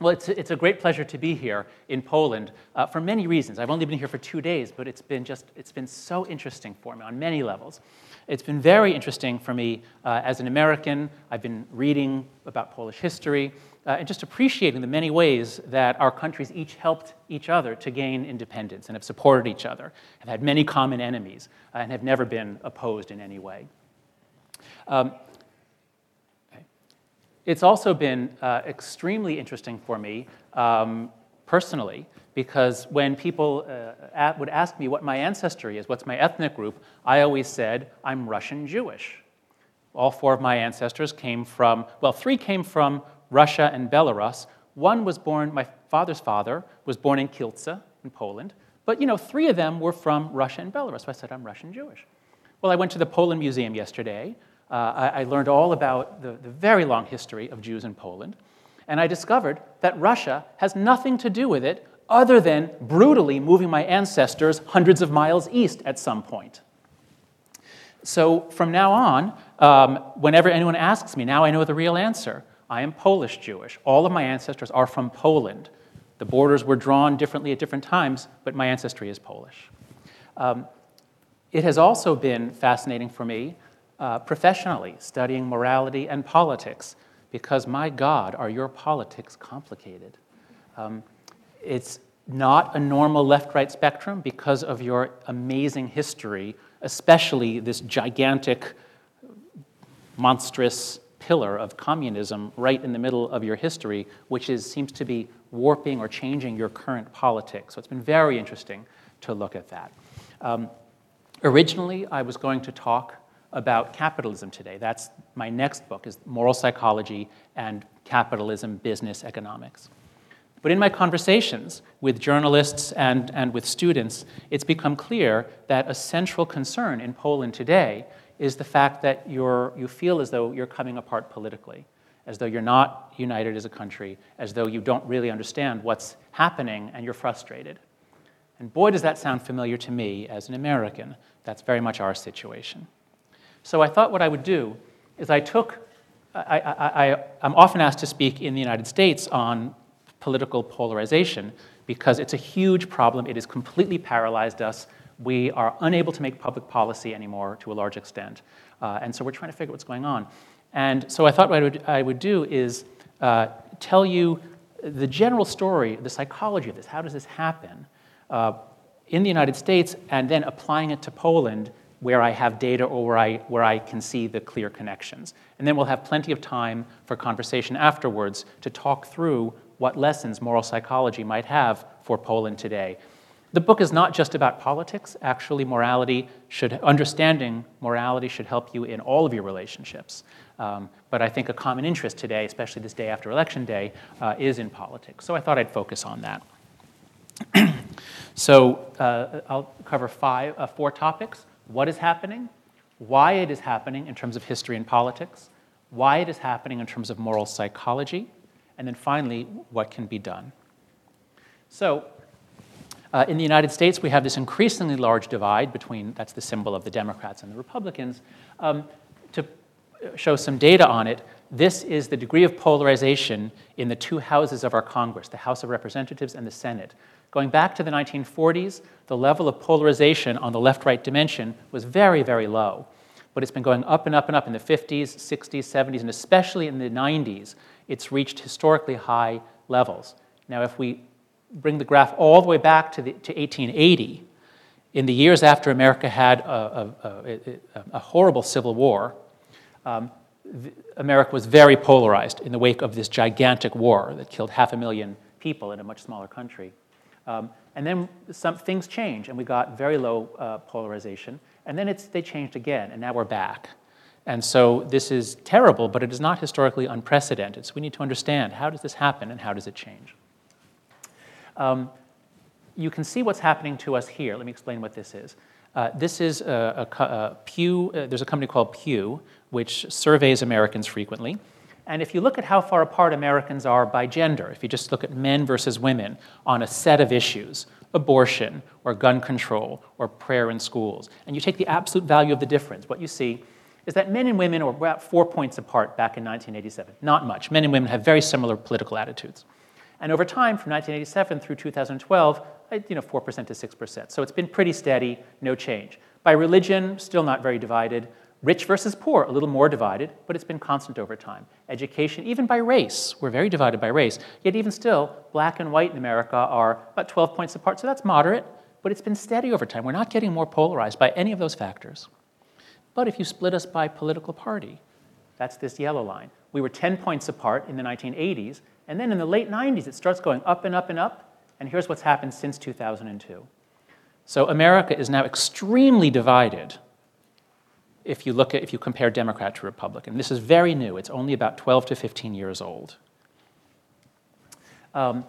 Well, it's, it's a great pleasure to be here in Poland uh, for many reasons. I've only been here for two days, but it's been just it's been so interesting for me on many levels. It's been very interesting for me uh, as an American. I've been reading about Polish history uh, and just appreciating the many ways that our countries each helped each other to gain independence and have supported each other, have had many common enemies, uh, and have never been opposed in any way. Um, it's also been uh, extremely interesting for me um, personally because when people uh, would ask me what my ancestry is, what's my ethnic group, I always said, I'm Russian Jewish. All four of my ancestors came from, well, three came from Russia and Belarus. One was born, my father's father was born in Kielce in Poland, but you know, three of them were from Russia and Belarus, so I said, I'm Russian Jewish. Well, I went to the Polin Museum yesterday, uh, I, I, learned all about the, the very long history of Jews in Poland. And I discovered that Russia has nothing to do with it other than brutally moving my ancestors hundreds of miles east at some point. So from now on, um, whenever anyone asks me, now I know the real answer. I am Polish Jewish. All of my ancestors are from Poland. The borders were drawn differently at different times, but my ancestry is Polish. Um, it has also been fascinating for me uh, professionally, studying morality and politics, because my God, are your politics complicated? Um, it's not a normal left right spectrum because of your amazing history, especially this gigantic, monstrous pillar of communism right in the middle of your history, which is, seems to be warping or changing your current politics. So it's been very interesting to look at that. Um, originally, I was going to talk about capitalism today. That's my next book is Moral Psychology and Capitalism Business Economics. But in my conversations with journalists and, and with students, it's become clear that a central concern in Poland today is the fact that you're, you feel as though you're coming apart politically, as though you're not united as a country, as though you don't really understand what's happening and you're frustrated. And boy, does that sound familiar to me as an American. That's very much our situation. So I thought what I would do is I took, I, I'm often asked to speak in the United States on political polarization because it's a huge problem. It has completely paralyzed us. We are unable to make public policy anymore to a large extent. Uh, and so we're trying to figure out what's going on. And so I thought what I would, I would do is uh, tell you the general story, the psychology of this. How does this happen uh, in the United States, and then applying it to Poland where I have data or where I, where I can see the clear connections. And then we'll have plenty of time for conversation afterwards to talk through what lessons moral psychology might have for Poland today. The book is not just about politics. Actually, morality should, understanding morality should help you in all of your relationships. Um, but I think a common interest today, especially this day after Election Day, uh, is in politics. So I thought I'd focus on that. so uh, I'll cover five, uh, four topics what is happening, why it is happening in terms of history and politics, why it is happening in terms of moral psychology, and then finally, what can be done. So, uh, in the United States, we have this increasingly large divide between, that's the symbol of the Democrats and the Republicans. Um, to show some data on it, this is the degree of polarization in the two houses of our Congress, the House of Representatives and the Senate. Going back to the 1940s, the level of polarization on the left right dimension was very, very low. But it's been going up and up and up in the 50s, 60s, 70s, and especially in the 90s, it's reached historically high levels. Now, if we bring the graph all the way back to, the, to 1880, in the years after America had a, a, a, a horrible civil war, um, America was very polarized in the wake of this gigantic war that killed half a million people in a much smaller country. Um, and then some things change, and we got very low uh, polarization. And then it's, they changed again, and now we're back. And so this is terrible, but it is not historically unprecedented. So we need to understand how does this happen and how does it change. Um, you can see what's happening to us here. Let me explain what this is. Uh, this is a, a, a Pew, uh, there's a company called Pew, which surveys Americans frequently. And if you look at how far apart Americans are by gender, if you just look at men versus women on a set of issues, abortion or gun control or prayer in schools, and you take the absolute value of the difference, what you see is that men and women are about four points apart back in 1987. Not much. Men and women have very similar political attitudes. And over time, from 1987 through 2012, uh, you know, 4% to 6%. So it's been pretty steady, no change. By religion, still not very divided. Rich versus poor, a little more divided, but it's been constant over time. Education, even by race, we're very divided by race. Yet, even still, black and white in America are about 12 points apart, so that's moderate, but it's been steady over time. We're not getting more polarized by any of those factors. But if you split us by political party, that's this yellow line. We were 10 points apart in the 1980s, and then in the late 90s, it starts going up and up and up, and here's what's happened since 2002. So America is now extremely divided if you look at if you compare Democrat to Republican. This is very new. It's only about 12 to 15 years old. Um,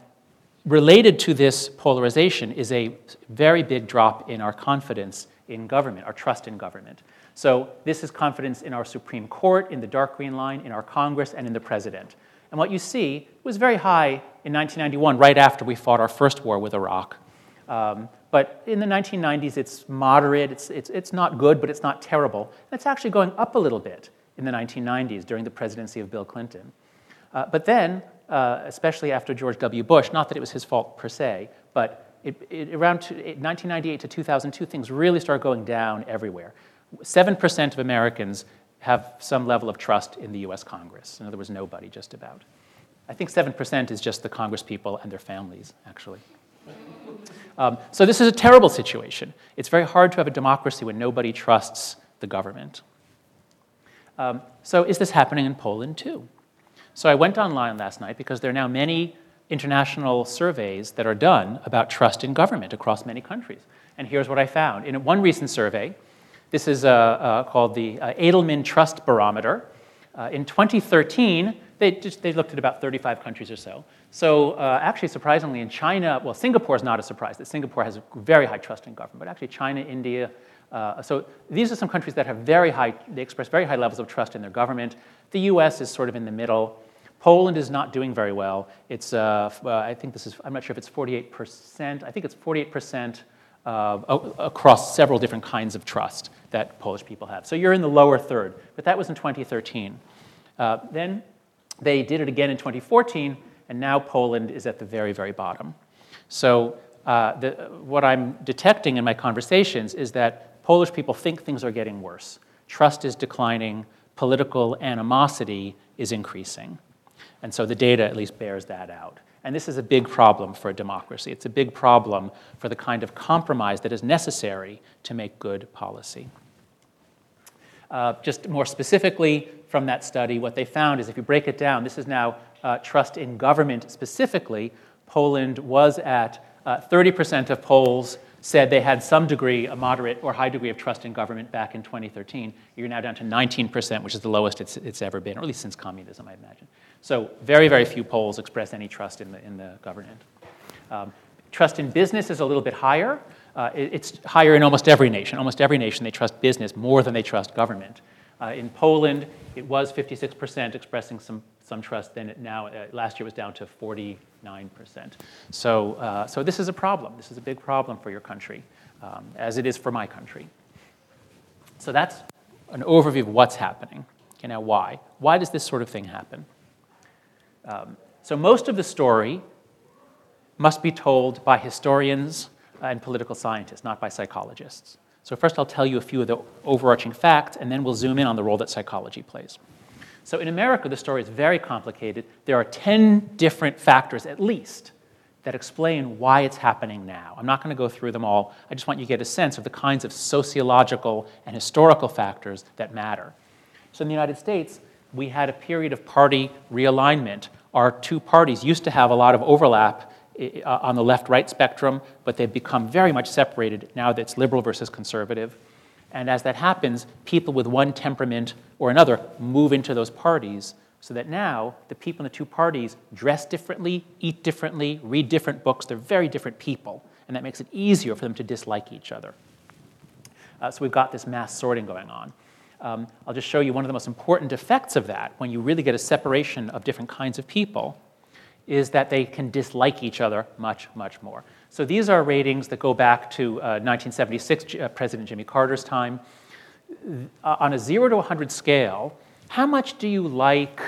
related to this polarization is a very big drop in our confidence in government, our trust in government. So this is confidence in our Supreme Court, in the dark green line, in our Congress, and in the president. And what you see was very high in 1991, right after we fought our first war with Iraq. Um, but in the 1990s, it's moderate. It's, it's, it's not good, but it's not terrible. And it's actually going up a little bit in the 1990s during the presidency of Bill Clinton. Uh, but then, uh, especially after George W. Bush, not that it was his fault per se, but it, it, around 1998 to 2002, things really start going down everywhere. 7% of Americans have some level of trust in the US Congress. In other words, nobody, just about. I think 7% is just the Congress people and their families, actually. Um, so this is a terrible situation. It's very hard to have a democracy when nobody trusts the government. Um, so is this happening in Poland too? So I went online last night because there are now many international surveys that are done about trust in government across many countries. And here's what I found. In one recent survey, this is uh, uh, called the uh, Edelman Trust Barometer. Uh, in 2013, they, just, they looked at about 35 countries or so. So uh, actually, surprisingly, in China, well, Singapore is not a surprise that Singapore has very high trust in government, but actually China, India, uh, so these are some countries that have very high, they express very high levels of trust in their government. The US is sort of in the middle. Poland is not doing very well. It's, uh, uh, I think this is, I'm not sure if it's 48%, I think it's 48% uh, across several different kinds of trust that Polish people have. So you're in the lower third, but that was in 2013. Uh, then they did it again in 2014, and now Poland is at the very, very bottom. So, uh, the, what I'm detecting in my conversations is that Polish people think things are getting worse. Trust is declining, political animosity is increasing. And so the data at least bears that out. And this is a big problem for a democracy. It's a big problem for the kind of compromise that is necessary to make good policy. Uh, just more specifically from that study, what they found is if you break it down, this is now uh, trust in government specifically. Poland was at uh, 30% of polls said they had some degree, a moderate or high degree of trust in government back in 2013. You're now down to 19%, which is the lowest it's, it's ever been, or at least since communism, I imagine. So very, very few Poles express any trust in the, in the government. Um, trust in business is a little bit higher. Uh, it's higher in almost every nation. Almost every nation, they trust business more than they trust government. Uh, in Poland, it was 56% expressing some, some trust. Then it now, uh, last year, was down to 49%. So, uh, so this is a problem. This is a big problem for your country, um, as it is for my country. So that's an overview of what's happening. Okay, now why? Why does this sort of thing happen? Um, so most of the story must be told by historians and political scientists, not by psychologists. So, first, I'll tell you a few of the overarching facts, and then we'll zoom in on the role that psychology plays. So, in America, the story is very complicated. There are 10 different factors, at least, that explain why it's happening now. I'm not going to go through them all. I just want you to get a sense of the kinds of sociological and historical factors that matter. So, in the United States, we had a period of party realignment. Our two parties used to have a lot of overlap on the left right spectrum, but they've become very much separated now that it's liberal versus conservative. And as that happens, people with one temperament or another move into those parties so that now the people in the two parties dress differently, eat differently, read different books. They're very different people, and that makes it easier for them to dislike each other. Uh, so we've got this mass sorting going on. Um, I'll just show you one of the most important effects of that when you really get a separation of different kinds of people is that they can dislike each other much, much more. So these are ratings that go back to uh, 1976, uh, President Jimmy Carter's time. Uh, on a 0 to 100 scale, how much do you like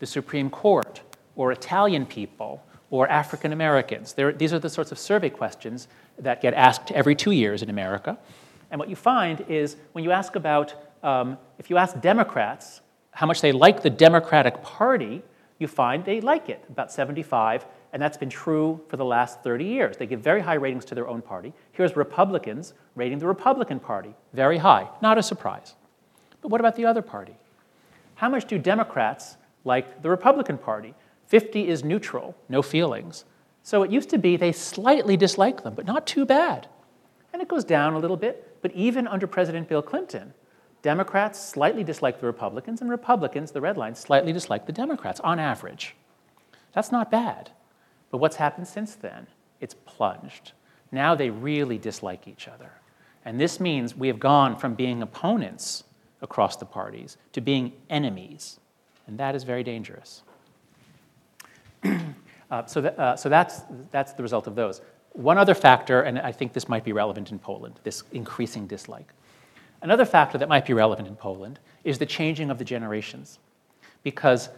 the Supreme Court or Italian people or African Americans? These are the sorts of survey questions that get asked every two years in America. And what you find is when you ask about, um, if you ask Democrats how much they like the Democratic Party, you find they like it, about 75, and that's been true for the last 30 years. They give very high ratings to their own party. Here's Republicans rating the Republican Party very high, not a surprise. But what about the other party? How much do Democrats like the Republican Party? 50 is neutral, no feelings. So it used to be they slightly dislike them, but not too bad. And it goes down a little bit, but even under President Bill Clinton, Democrats slightly dislike the Republicans, and Republicans, the red line, slightly dislike the Democrats on average. That's not bad. But what's happened since then? It's plunged. Now they really dislike each other. And this means we have gone from being opponents across the parties to being enemies. And that is very dangerous. uh, so that, uh, so that's, that's the result of those. One other factor, and I think this might be relevant in Poland, this increasing dislike. Another factor that might be relevant in Poland is the changing of the generations. Because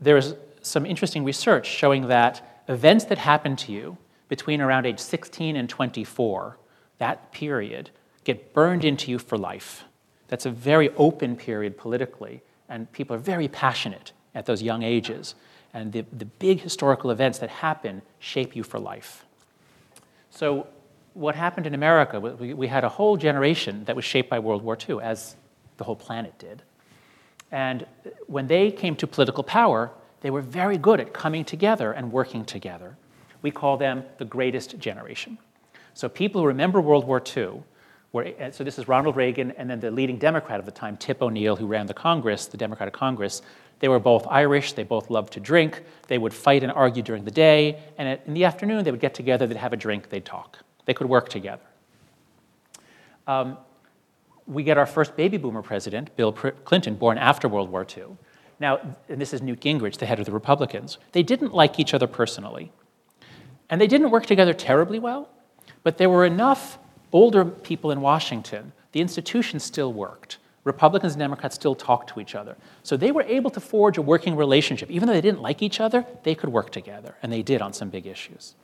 there is some interesting research showing that events that happen to you between around age 16 and 24, that period, get burned into you for life. That's a very open period politically, and people are very passionate at those young ages. And the, the big historical events that happen shape you for life. So, what happened in America, we, we had a whole generation that was shaped by World War II, as the whole planet did. And when they came to political power, they were very good at coming together and working together. We call them the greatest generation. So people who remember World War II, were, so this is Ronald Reagan and then the leading Democrat of the time, Tip O'Neill, who ran the Congress, the Democratic Congress. They were both Irish, they both loved to drink, they would fight and argue during the day, and in the afternoon they would get together, they'd have a drink, they'd talk. They could work together. Um, we get our first baby boomer president, Bill Clinton, born after World War II. Now, and this is Newt Gingrich, the head of the Republicans. They didn't like each other personally. And they didn't work together terribly well, but there were enough older people in Washington. The institution still worked. Republicans and Democrats still talked to each other. So they were able to forge a working relationship. Even though they didn't like each other, they could work together, and they did on some big issues.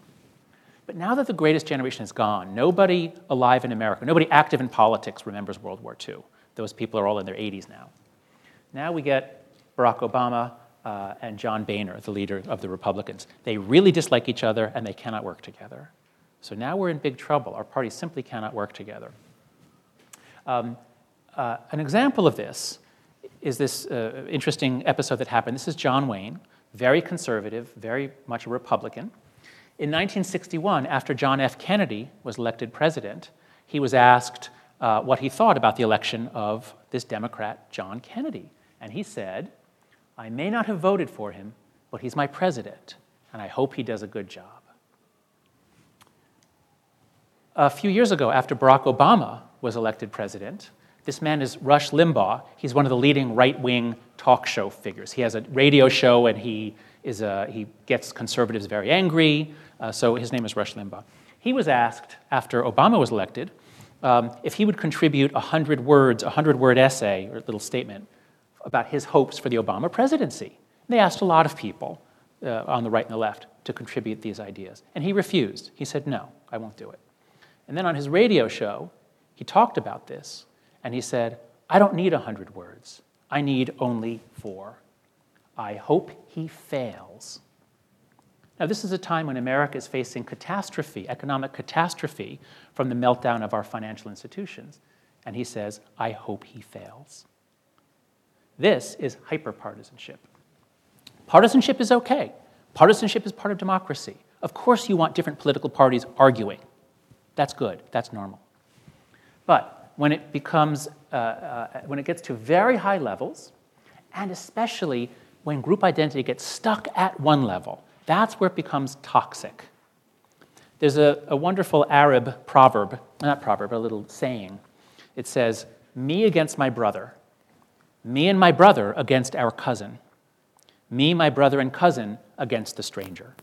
But now that the greatest generation is gone, nobody alive in America, nobody active in politics remembers World War II. Those people are all in their 80s now. Now we get Barack Obama uh, and John Boehner, the leader of the Republicans. They really dislike each other and they cannot work together. So now we're in big trouble. Our parties simply cannot work together. Um, uh, an example of this is this uh, interesting episode that happened. This is John Wayne, very conservative, very much a Republican. In 1961, after John F. Kennedy was elected president, he was asked uh, what he thought about the election of this Democrat, John Kennedy. And he said, I may not have voted for him, but he's my president, and I hope he does a good job. A few years ago, after Barack Obama was elected president, this man is Rush Limbaugh. He's one of the leading right wing talk show figures. He has a radio show and he, is a, he gets conservatives very angry, uh, so his name is Rush Limbaugh. He was asked after Obama was elected um, if he would contribute a 100 words, a 100 word essay or little statement about his hopes for the Obama presidency. They asked a lot of people uh, on the right and the left to contribute these ideas. And he refused. He said, No, I won't do it. And then on his radio show, he talked about this and he said, I don't need 100 words. I need only four. I hope he fails. Now, this is a time when America is facing catastrophe, economic catastrophe, from the meltdown of our financial institutions. And he says, I hope he fails. This is hyperpartisanship. Partisanship is okay. Partisanship is part of democracy. Of course, you want different political parties arguing. That's good, that's normal. But when it becomes, uh, uh, when it gets to very high levels, and especially when group identity gets stuck at one level, that's where it becomes toxic. There's a, a wonderful Arab proverb, not proverb, a little saying. It says, Me against my brother, me and my brother against our cousin. Me, my brother, and cousin against the stranger.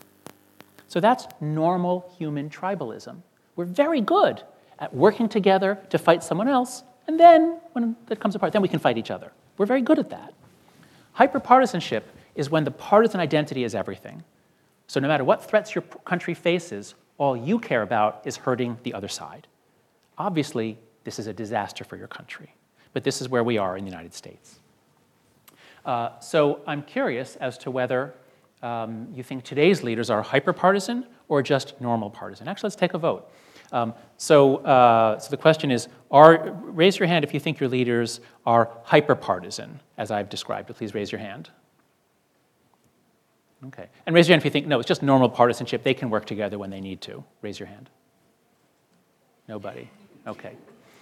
So that's normal human tribalism. We're very good at working together to fight someone else, and then when it comes apart, then we can fight each other. We're very good at that. Hyperpartisanship is when the partisan identity is everything. So no matter what threats your country faces, all you care about is hurting the other side. Obviously, this is a disaster for your country, but this is where we are in the United States. Uh, so I'm curious as to whether um, you think today's leaders are hyperpartisan or just normal partisan. Actually, let's take a vote. Um, so, uh, so the question is, are, raise your hand if you think your leaders are hyperpartisan, as I've described. Please raise your hand. Okay. And raise your hand if you think, no, it's just normal partisanship. They can work together when they need to. Raise your hand. Nobody. Okay.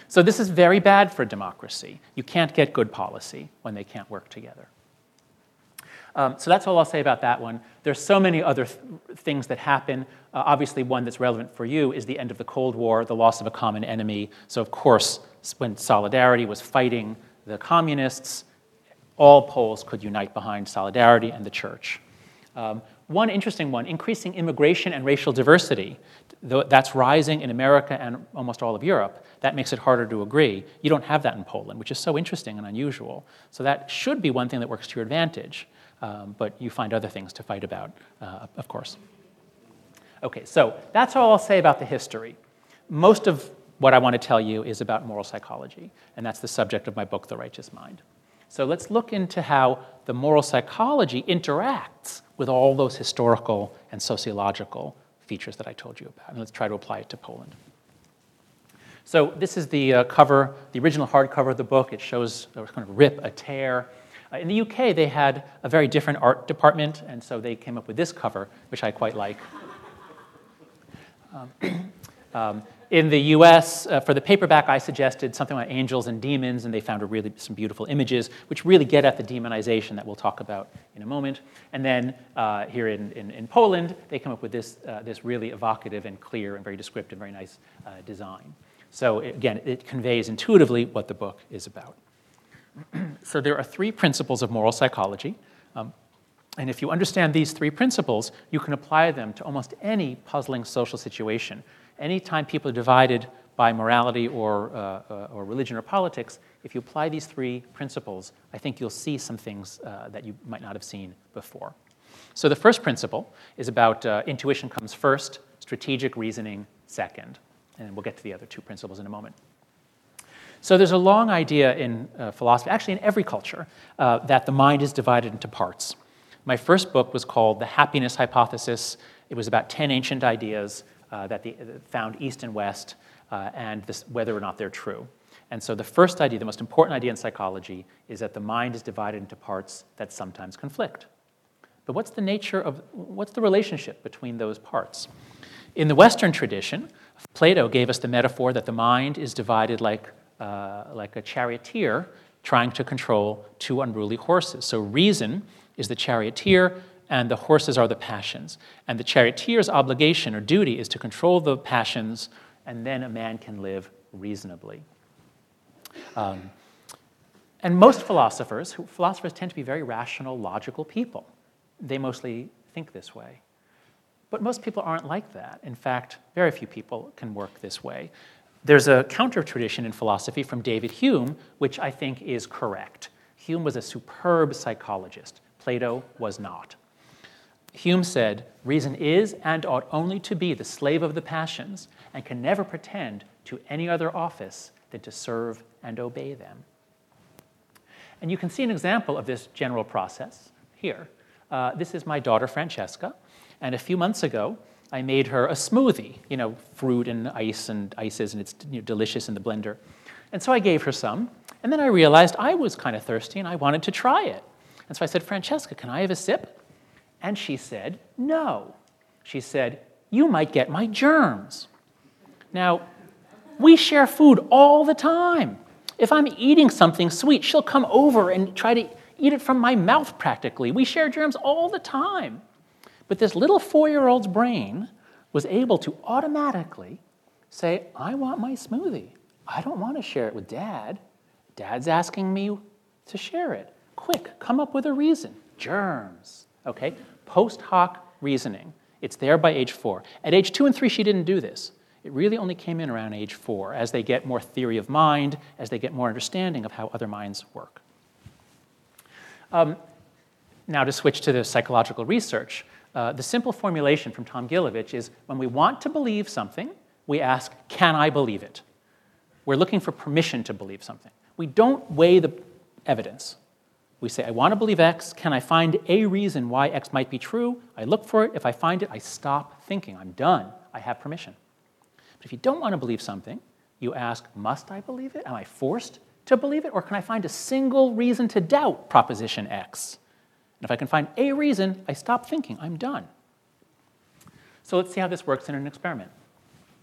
So this is very bad for democracy. You can't get good policy when they can't work together. Um, so that's all I'll say about that one. There's so many other th- things that happen. Uh, obviously, one that's relevant for you is the end of the Cold War, the loss of a common enemy. So, of course, when Solidarity was fighting the communists, all Poles could unite behind Solidarity and the church. Um, one interesting one increasing immigration and racial diversity. That's rising in America and almost all of Europe. That makes it harder to agree. You don't have that in Poland, which is so interesting and unusual. So, that should be one thing that works to your advantage. Um, but you find other things to fight about, uh, of course. Okay, so that's all I'll say about the history. Most of what I want to tell you is about moral psychology, and that's the subject of my book, The Righteous Mind. So let's look into how the moral psychology interacts with all those historical and sociological features that I told you about, and let's try to apply it to Poland. So this is the uh, cover, the original hardcover of the book. It shows a kind of rip, a tear, uh, in the UK, they had a very different art department, and so they came up with this cover, which I quite like. Um, um, in the US, uh, for the paperback, I suggested something like angels and demons, and they found really, some beautiful images, which really get at the demonization that we'll talk about in a moment. And then uh, here in, in, in, Poland, they come up with this, uh, this really evocative and clear and very descriptive, very nice uh, design. So again, it conveys intuitively what the book is about. so there are three principles of moral psychology. Um, and if you understand these three principles, you can apply them to almost any puzzling social situation. Anytime people are divided by morality or, uh, or religion or politics, if you apply these three principles, I think you'll see some things uh, that you might not have seen before. So the first principle is about uh, intuition comes first, strategic reasoning second. And we'll get to the other two principles in a moment. So there's a long idea in uh, philosophy, actually in every culture, uh, that the mind is divided into parts. My first book was called The Happiness Hypothesis. It was about 10 ancient ideas uh, that the, uh, found east and west, uh, and this, whether or not they're true. And so the first idea, the most important idea in psychology, is that the mind is divided into parts that sometimes conflict. But what's the nature of, what's the relationship between those parts? In the Western tradition, Plato gave us the metaphor that the mind is divided like uh, like a charioteer trying to control two unruly horses. So reason is the charioteer, and the horses are the passions. And the charioteer's obligation or duty is to control the passions, and then a man can live reasonably. Um, and most philosophers, philosophers tend to be very rational, logical people. They mostly think this way. But most people aren't like that. In fact, very few people can work this way. There's a counter tradition in philosophy from David Hume, which I think is correct. Hume was a superb psychologist, Plato was not. Hume said, Reason is and ought only to be the slave of the passions and can never pretend to any other office than to serve and obey them. And you can see an example of this general process here. Uh, this is my daughter Francesca, and a few months ago, I made her a smoothie, you know, fruit and ice and ices, and it's you know, delicious in the blender. And so I gave her some, and then I realized I was kind of thirsty and I wanted to try it. And so I said, Francesca, can I have a sip? And she said, no. She said, you might get my germs. Now, we share food all the time. If I'm eating something sweet, she'll come over and try to eat it from my mouth practically. We share germs all the time. But this little four year old's brain was able to automatically say, I want my smoothie. I don't want to share it with dad. Dad's asking me to share it. Quick, come up with a reason. Germs. Okay? Post hoc reasoning. It's there by age four. At age two and three, she didn't do this. It really only came in around age four as they get more theory of mind, as they get more understanding of how other minds work. Um, now, to switch to the psychological research, uh, the simple formulation from Tom Gilovich is when we want to believe something, we ask, Can I believe it? We're looking for permission to believe something. We don't weigh the evidence. We say, I want to believe X. Can I find a reason why X might be true? I look for it. If I find it, I stop thinking. I'm done. I have permission. But if you don't want to believe something, you ask, Must I believe it? Am I forced to believe it? Or can I find a single reason to doubt proposition X? And if I can find a reason, I stop thinking. I'm done. So let's see how this works in an experiment.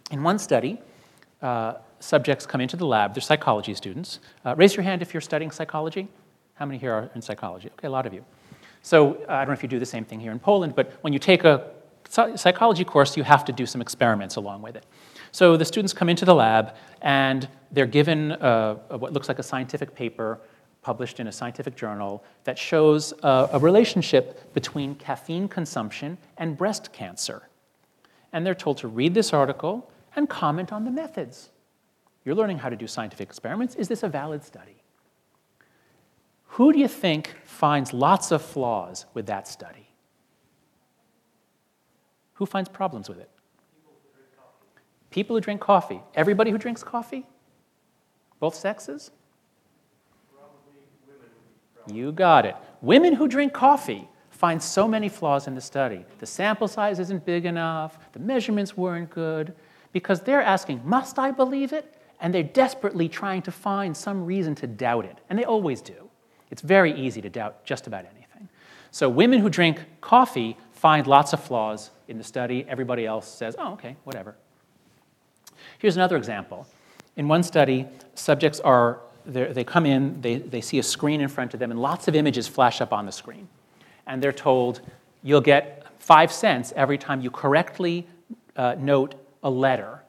In one study, uh, subjects come into the lab, they're psychology students. Uh, raise your hand if you're studying psychology. How many here are in psychology? Okay, a lot of you. So uh, I don't know if you do the same thing here in Poland, but when you take a psychology course, you have to do some experiments along with it. So the students come into the lab and they're given what looks like a scientific paper published in a scientific journal that shows a relationship between caffeine consumption and breast cancer. And they're told to read this article and comment on the methods. You're learning how to do scientific experiments. Is this a valid study? Who do you think finds lots of flaws with that study? Who finds problems with it? People who drink coffee. Everybody who drinks coffee? Both sexes? You got it. Women who drink coffee find so many flaws in the study. The sample size isn't big enough, the measurements weren't good, because they're asking, must I believe it? And they're desperately trying to find some reason to doubt it. And they always do. It's very easy to doubt just about anything. So women who drink coffee find lots of flaws in the study. Everybody else says, oh, okay, whatever. Here's another example. In one study, subjects are, they come in, they, they see a screen in front of them, and lots of images flash up on the screen. And they're told, you'll get five cents every time you correctly uh, note a letter.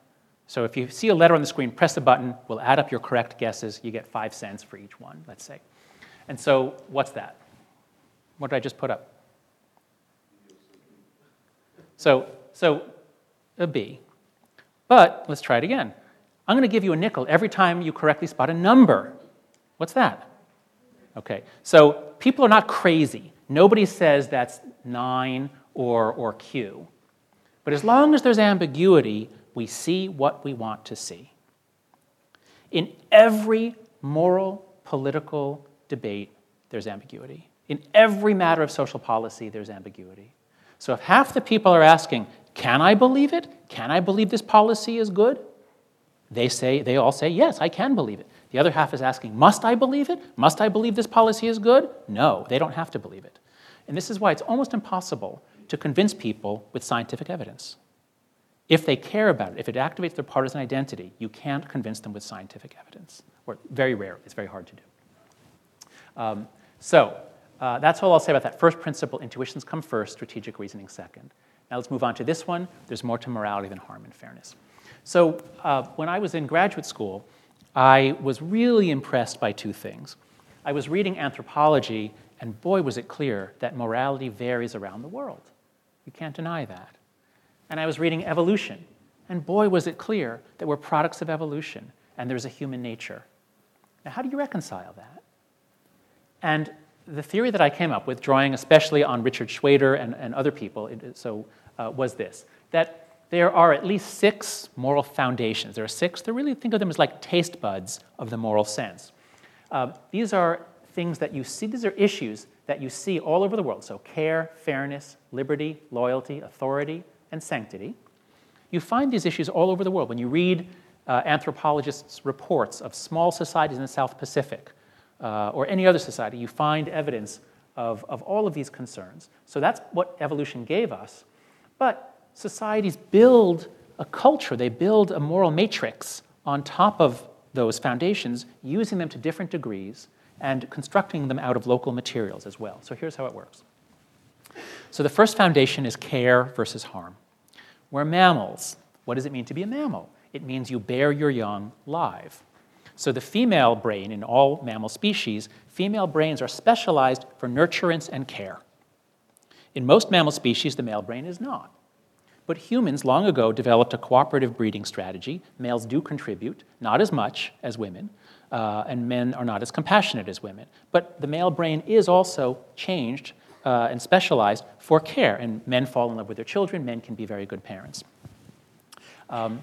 So if you see a letter on the screen, press the button, we'll add up your correct guesses, you get five cents for each one, let's say. And so what's that? What did I just put up? So, so a B. But let's try it again. I'm going to give you a nickel every time you correctly spot a number. What's that? Okay, so people are not crazy. Nobody says that's 9 or, or Q. But as long as there's ambiguity, we see what we want to see. In every moral, political debate, there's ambiguity. In every matter of social policy, there's ambiguity. So if half the people are asking, can I believe it? Can I believe this policy is good? They say, they all say, yes, I can believe it. The other half is asking, must I believe it? Must I believe this policy is good? No, they don't have to believe it. And this is why it's almost impossible to convince people with scientific evidence. If they care about it, if it activates their partisan identity, you can't convince them with scientific evidence. Or very rare, it's very hard to do. Um, so uh, that's all I'll say about that. First principle intuitions come first, strategic reasoning second. Now let's move on to this one. There's more to morality than harm and fairness. So uh, when I was in graduate school, I was really impressed by two things. I was reading anthropology, and boy, was it clear that morality varies around the world. You can't deny that. And I was reading evolution, and boy, was it clear that we're products of evolution and there's a human nature. Now, how do you reconcile that? And the theory that I came up with, drawing especially on Richard Shweder and, and other people, it, so uh, was this that there are at least six moral foundations. There are six, they really think of them as like taste buds of the moral sense. Uh, these are things that you see, these are issues that you see all over the world. So, care, fairness, liberty, loyalty, authority, and sanctity. You find these issues all over the world. When you read uh, anthropologists' reports of small societies in the South Pacific, uh, or any other society, you find evidence of, of all of these concerns. So that's what evolution gave us. But societies build a culture, they build a moral matrix on top of those foundations, using them to different degrees and constructing them out of local materials as well. So here's how it works. So the first foundation is care versus harm. We're mammals. What does it mean to be a mammal? It means you bear your young live. So the female brain in all mammal species, female brains are specialized for nurturance and care. In most mammal species, the male brain is not. But humans long ago developed a cooperative breeding strategy. Males do contribute, not as much as women, uh, and men are not as compassionate as women. But the male brain is also changed uh, and specialized for care. And men fall in love with their children, men can be very good parents. Um,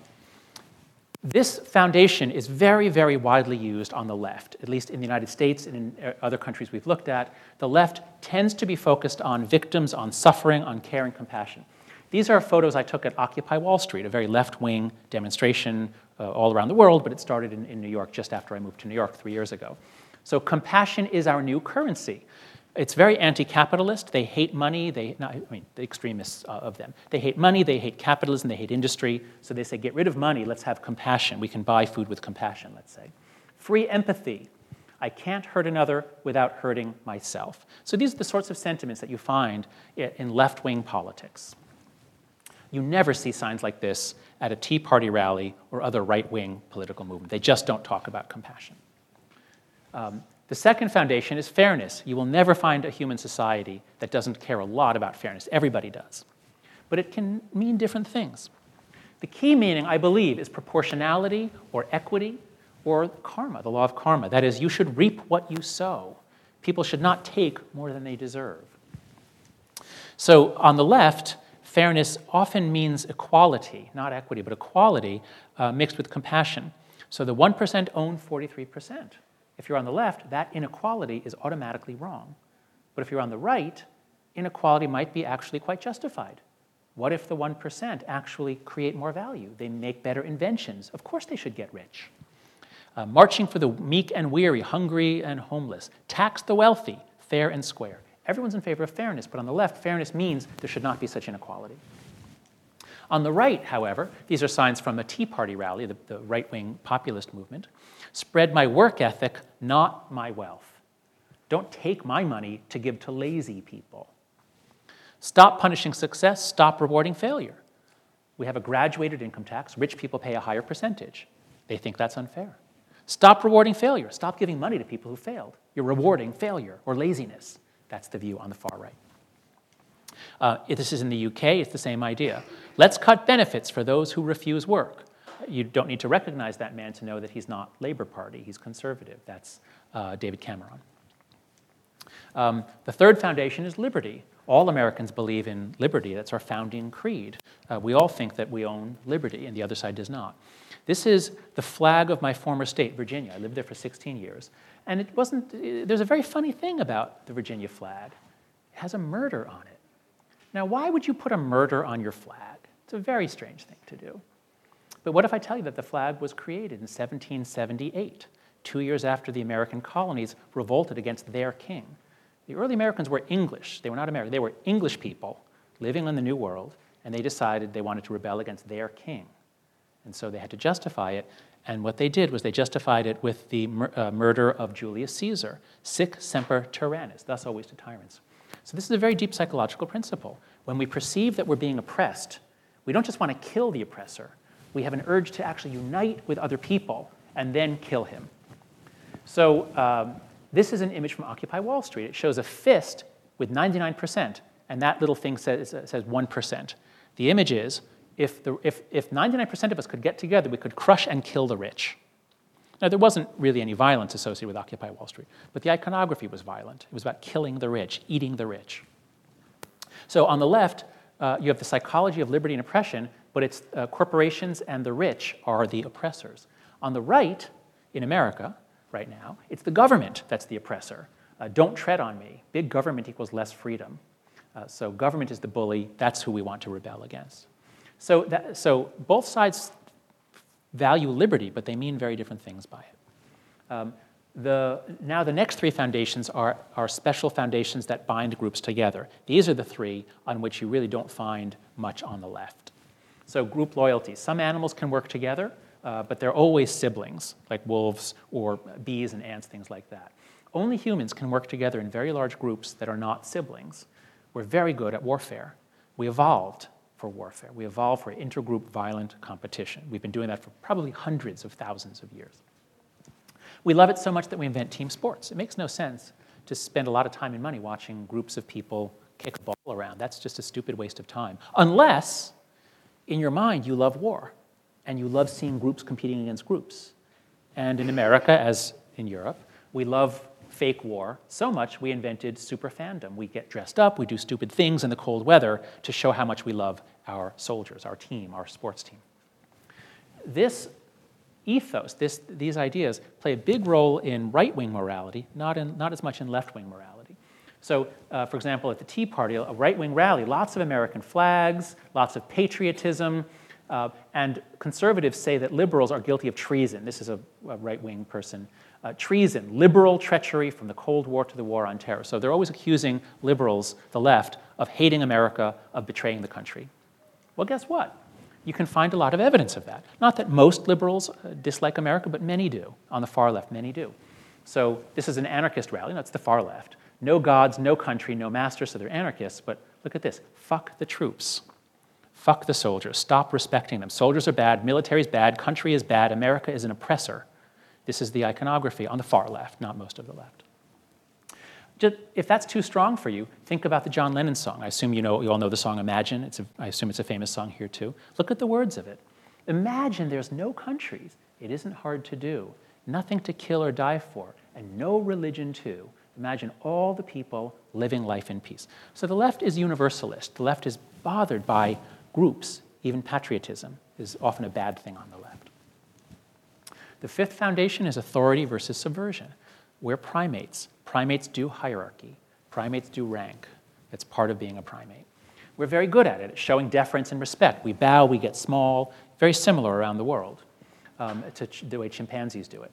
this foundation is very, very widely used on the left, at least in the United States and in uh, other countries we've looked at. The left tends to be focused on victims, on suffering, on care and compassion. These are photos I took at Occupy Wall Street, a very left wing demonstration uh, all around the world, but it started in, in New York just after I moved to New York three years ago. So, compassion is our new currency. It's very anti capitalist. They hate money. They, not, I mean, the extremists uh, of them. They hate money, they hate capitalism, they hate industry. So they say, get rid of money, let's have compassion. We can buy food with compassion, let's say. Free empathy. I can't hurt another without hurting myself. So these are the sorts of sentiments that you find in left wing politics. You never see signs like this at a Tea Party rally or other right wing political movement. They just don't talk about compassion. Um, the second foundation is fairness. You will never find a human society that doesn't care a lot about fairness. Everybody does. But it can mean different things. The key meaning, I believe, is proportionality or equity or karma, the law of karma. That is, you should reap what you sow. People should not take more than they deserve. So, on the left, fairness often means equality, not equity, but equality uh, mixed with compassion. So the 1% own 43%. If you're on the left, that inequality is automatically wrong. But if you're on the right, inequality might be actually quite justified. What if the 1% actually create more value? They make better inventions. Of course, they should get rich. Uh, marching for the meek and weary, hungry and homeless. Tax the wealthy, fair and square. Everyone's in favor of fairness, but on the left, fairness means there should not be such inequality. On the right, however, these are signs from a Tea Party rally, the, the right wing populist movement. Spread my work ethic, not my wealth. Don't take my money to give to lazy people. Stop punishing success, stop rewarding failure. We have a graduated income tax. Rich people pay a higher percentage. They think that's unfair. Stop rewarding failure. Stop giving money to people who failed. You're rewarding failure or laziness. That's the view on the far right. Uh, if this is in the UK, it's the same idea. Let's cut benefits for those who refuse work. You don't need to recognize that man to know that he's not Labour Party, he's conservative. That's uh, David Cameron. Um, the third foundation is liberty. All Americans believe in liberty. That's our founding creed. Uh, we all think that we own liberty, and the other side does not. This is the flag of my former state, Virginia. I lived there for 16 years. And it wasn't, there's a very funny thing about the Virginia flag. It has a murder on it. Now, why would you put a murder on your flag? It's a very strange thing to do. But what if I tell you that the flag was created in 1778, two years after the American colonies revolted against their king? The early Americans were English. They were not American. They were English people living in the New World, and they decided they wanted to rebel against their king. And so they had to justify it. And what they did was they justified it with the mur- uh, murder of Julius Caesar, sic semper tyrannis, thus always to tyrants. So this is a very deep psychological principle. When we perceive that we're being oppressed, we don't just want to kill the oppressor, we have an urge to actually unite with other people and then kill him. So um, this is an image from Occupy Wall Street. It shows a fist with 99%, and that little thing says, says 1%. The image is if, the, if, if 99% of us could get together, we could crush and kill the rich. Now, there wasn't really any violence associated with Occupy Wall Street, but the iconography was violent. It was about killing the rich, eating the rich. So, on the left, uh, you have the psychology of liberty and oppression, but it's uh, corporations and the rich are the oppressors. On the right, in America, right now, it's the government that's the oppressor. Uh, don't tread on me. Big government equals less freedom. Uh, so, government is the bully. That's who we want to rebel against. So, that, so both sides value liberty, but they mean very different things by it. Um, the, now, the next three foundations are, are special foundations that bind groups together. These are the three on which you really don't find much on the left. So, group loyalty. Some animals can work together, uh, but they're always siblings, like wolves or bees and ants, things like that. Only humans can work together in very large groups that are not siblings. We're very good at warfare. We evolved for warfare. We evolved for intergroup violent competition. We've been doing that for probably hundreds of thousands of years. We love it so much that we invent team sports. It makes no sense to spend a lot of time and money watching groups of people kick a ball around. That's just a stupid waste of time. Unless, in your mind, you love war and you love seeing groups competing against groups. And in America, as in Europe, we love fake war so much we invented super fandom. We get dressed up, we do stupid things in the cold weather to show how much we love our soldiers, our team, our sports team. This ethos, this, these ideas, play a big role in right wing morality, not, in, not as much in left wing morality. So, uh, for example, at the Tea Party, a right wing rally, lots of American flags, lots of patriotism, uh, and conservatives say that liberals are guilty of treason. This is a, a right wing person. Uh, treason, liberal treachery from the Cold War to the War on Terror. So they're always accusing liberals, the left, of hating America, of betraying the country. Well, guess what? You can find a lot of evidence of that. Not that most liberals uh, dislike America, but many do. On the far left, many do. So this is an anarchist rally. It's the far left. No gods, no country, no master, so they're anarchists. But look at this fuck the troops. Fuck the soldiers. Stop respecting them. Soldiers are bad, military is bad, country is bad, America is an oppressor. This is the iconography on the far left, not most of the left. Just, if that's too strong for you, think about the John Lennon song. I assume you, know, you all know the song Imagine. It's a, I assume it's a famous song here too. Look at the words of it. Imagine there's no countries. It isn't hard to do. Nothing to kill or die for, and no religion too. Imagine all the people living life in peace. So the left is universalist. The left is bothered by groups. Even patriotism is often a bad thing on the left. The fifth foundation is authority versus subversion. We're primates. Primates do hierarchy, primates do rank. It's part of being a primate. We're very good at it, showing deference and respect. We bow, we get small, very similar around the world um, to ch- the way chimpanzees do it.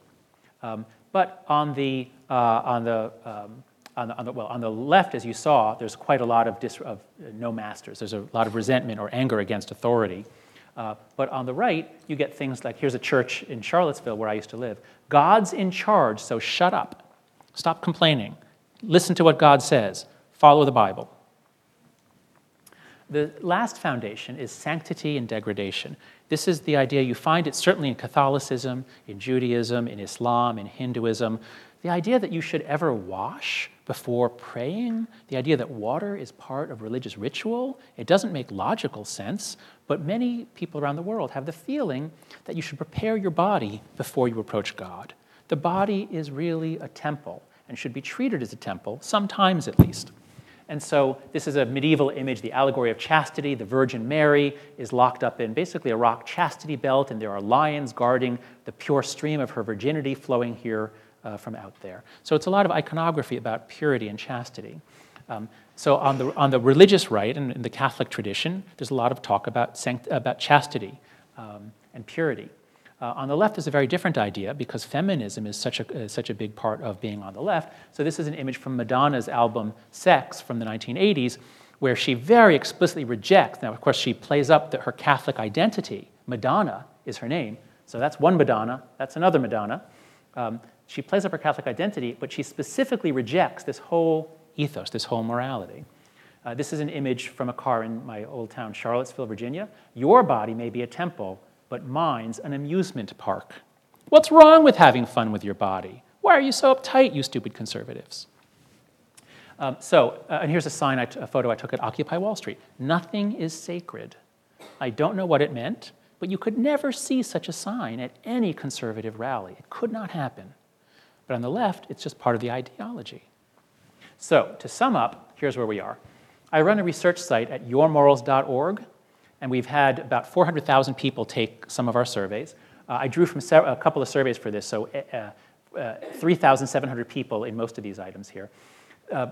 Um, but on the, uh, on, the, um, on, the, on, the, well, on the left, as you saw, there's quite a lot of, dis- of uh, no masters. There's a lot of resentment or anger against authority. Uh, but on the right, you get things like here's a church in Charlottesville where I used to live. God's in charge, so shut up. Stop complaining. Listen to what God says. Follow the Bible. The last foundation is sanctity and degradation. This is the idea you find it certainly in Catholicism, in Judaism, in Islam, in Hinduism. The idea that you should ever wash before praying, the idea that water is part of religious ritual, it doesn't make logical sense, but many people around the world have the feeling that you should prepare your body before you approach God. The body is really a temple and should be treated as a temple, sometimes at least. And so this is a medieval image, the allegory of chastity. The Virgin Mary is locked up in basically a rock chastity belt, and there are lions guarding the pure stream of her virginity flowing here uh, from out there. So it's a lot of iconography about purity and chastity. Um, so on the, on the religious right and in the Catholic tradition, there's a lot of talk about, sanct- about chastity um, and purity. Uh, on the left is a very different idea because feminism is such a, uh, such a big part of being on the left. So, this is an image from Madonna's album Sex from the 1980s, where she very explicitly rejects. Now, of course, she plays up the, her Catholic identity. Madonna is her name. So, that's one Madonna, that's another Madonna. Um, she plays up her Catholic identity, but she specifically rejects this whole ethos, this whole morality. Uh, this is an image from a car in my old town, Charlottesville, Virginia. Your body may be a temple, but mine's an amusement park. What's wrong with having fun with your body? Why are you so uptight, you stupid conservatives? Um, so, uh, and here's a sign, a photo I took at Occupy Wall Street. Nothing is sacred. I don't know what it meant, but you could never see such a sign at any conservative rally. It could not happen. But on the left, it's just part of the ideology. So, to sum up, here's where we are. I run a research site at yourmorals.org and we've had about 400,000 people take some of our surveys. Uh, I drew from a couple of surveys for this, so uh, uh, 3,700 people in most of these items here. Uh,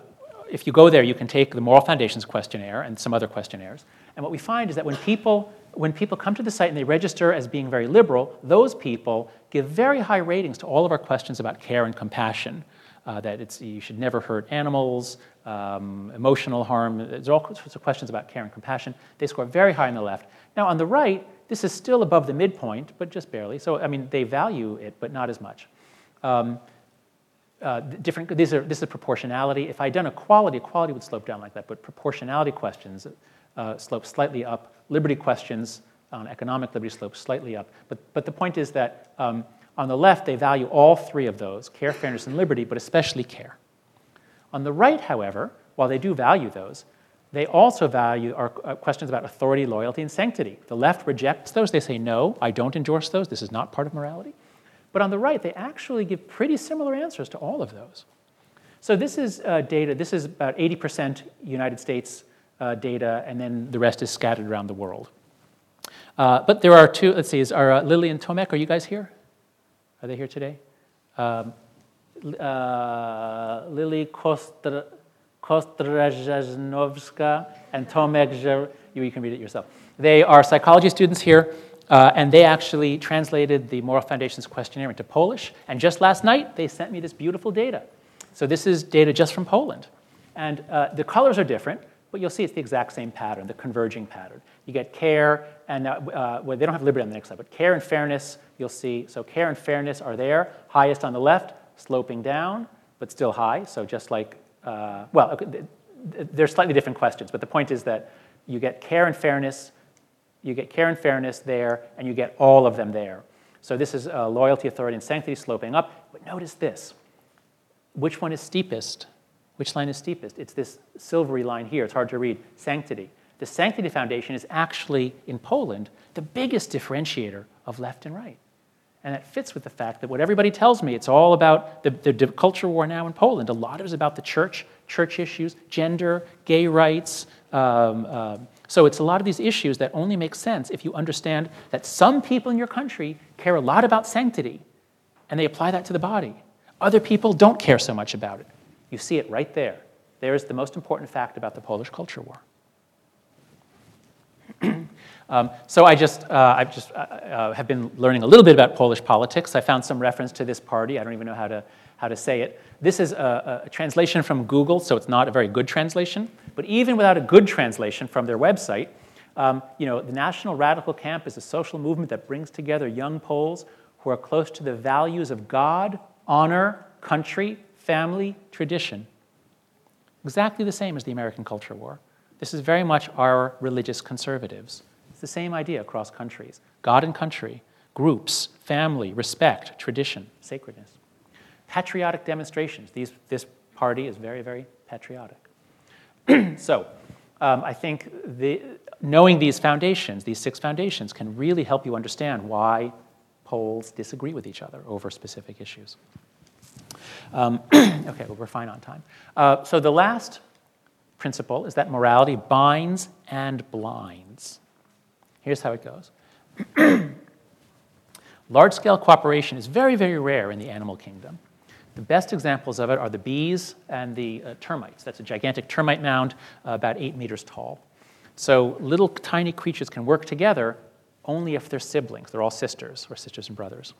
if you go there, you can take the Moral Foundations questionnaire and some other questionnaires. And what we find is that when people, when people come to the site and they register as being very liberal, those people give very high ratings to all of our questions about care and compassion. Uh, that it's, you should never hurt animals, um, emotional harm. There's all sorts of questions about care and compassion. They score very high on the left. Now, on the right, this is still above the midpoint, but just barely. So, I mean, they value it, but not as much. Um, uh, different, these are, this is proportionality. If I'd done equality, equality would slope down like that, but proportionality questions uh, slope slightly up. Liberty questions on economic liberty slope slightly up. But, but the point is that um, on the left, they value all three of those care, fairness, and liberty, but especially care. On the right, however, while they do value those, they also value our uh, questions about authority, loyalty, and sanctity. The left rejects those. They say, no, I don't endorse those. This is not part of morality. But on the right, they actually give pretty similar answers to all of those. So this is uh, data, this is about 80% United States uh, data, and then the rest is scattered around the world. Uh, but there are two, let's see, is, are uh, Lily and Tomek, are you guys here? Are they here today? Um, uh, Lily Kostra, Kostrajnovska and Tomek, you, you can read it yourself. They are psychology students here, uh, and they actually translated the Moral Foundations questionnaire into Polish. And just last night, they sent me this beautiful data. So this is data just from Poland. And uh, the colors are different, but you'll see it's the exact same pattern, the converging pattern. You get care, and uh, uh, well, they don't have liberty on the next slide, but care and fairness, you'll see. So care and fairness are there, highest on the left, sloping down, but still high. So just like, uh, well, they're slightly different questions, but the point is that you get care and fairness, you get care and fairness there, and you get all of them there. So this is uh, loyalty, authority, and sanctity sloping up. But notice this. Which one is steepest? Which line is steepest? It's this silvery line here. It's hard to read. Sanctity. The Sanctity Foundation is actually, in Poland, the biggest differentiator of left and right. And that fits with the fact that what everybody tells me, it's all about the, the culture war now in Poland. A lot of it is about the church, church issues, gender, gay rights. Um, uh, so it's a lot of these issues that only make sense if you understand that some people in your country care a lot about sanctity and they apply that to the body. Other people don't care so much about it. You see it right there. There's the most important fact about the Polish culture war. Um, so I just, uh, I just uh, uh, have been learning a little bit about Polish politics. I found some reference to this party. I don't even know how to, how to say it. This is a, a translation from Google, so it's not a very good translation. But even without a good translation from their website, um, you know, the National Radical Camp is a social movement that brings together young Poles who are close to the values of God, honor, country, family, tradition. Exactly the same as the American Culture War. This is very much our religious conservatives. It's the same idea across countries God and country, groups, family, respect, tradition, sacredness. Patriotic demonstrations. These, this party is very, very patriotic. so, um, I think the, knowing these foundations, these six foundations, can really help you understand why Poles disagree with each other over specific issues. Um, okay, well, we're fine on time. Uh, so, the last principle is that morality binds and blinds. Here's how it goes Large scale cooperation is very, very rare in the animal kingdom. The best examples of it are the bees and the uh, termites. That's a gigantic termite mound uh, about eight meters tall. So little tiny creatures can work together only if they're siblings. They're all sisters or sisters and brothers.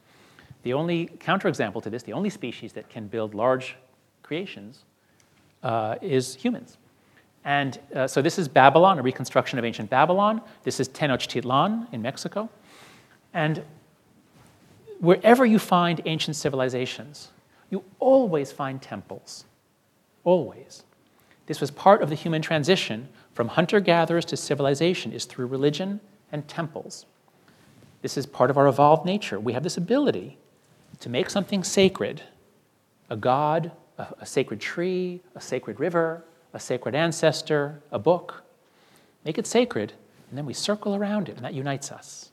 The only counterexample to this, the only species that can build large creations, uh, is humans. And uh, so this is Babylon, a reconstruction of ancient Babylon. This is Tenochtitlan in Mexico. And wherever you find ancient civilizations, you always find temples. Always. This was part of the human transition from hunter gatherers to civilization is through religion and temples. This is part of our evolved nature. We have this ability to make something sacred a god, a, a sacred tree, a sacred river, a sacred ancestor, a book. Make it sacred, and then we circle around it, and that unites us.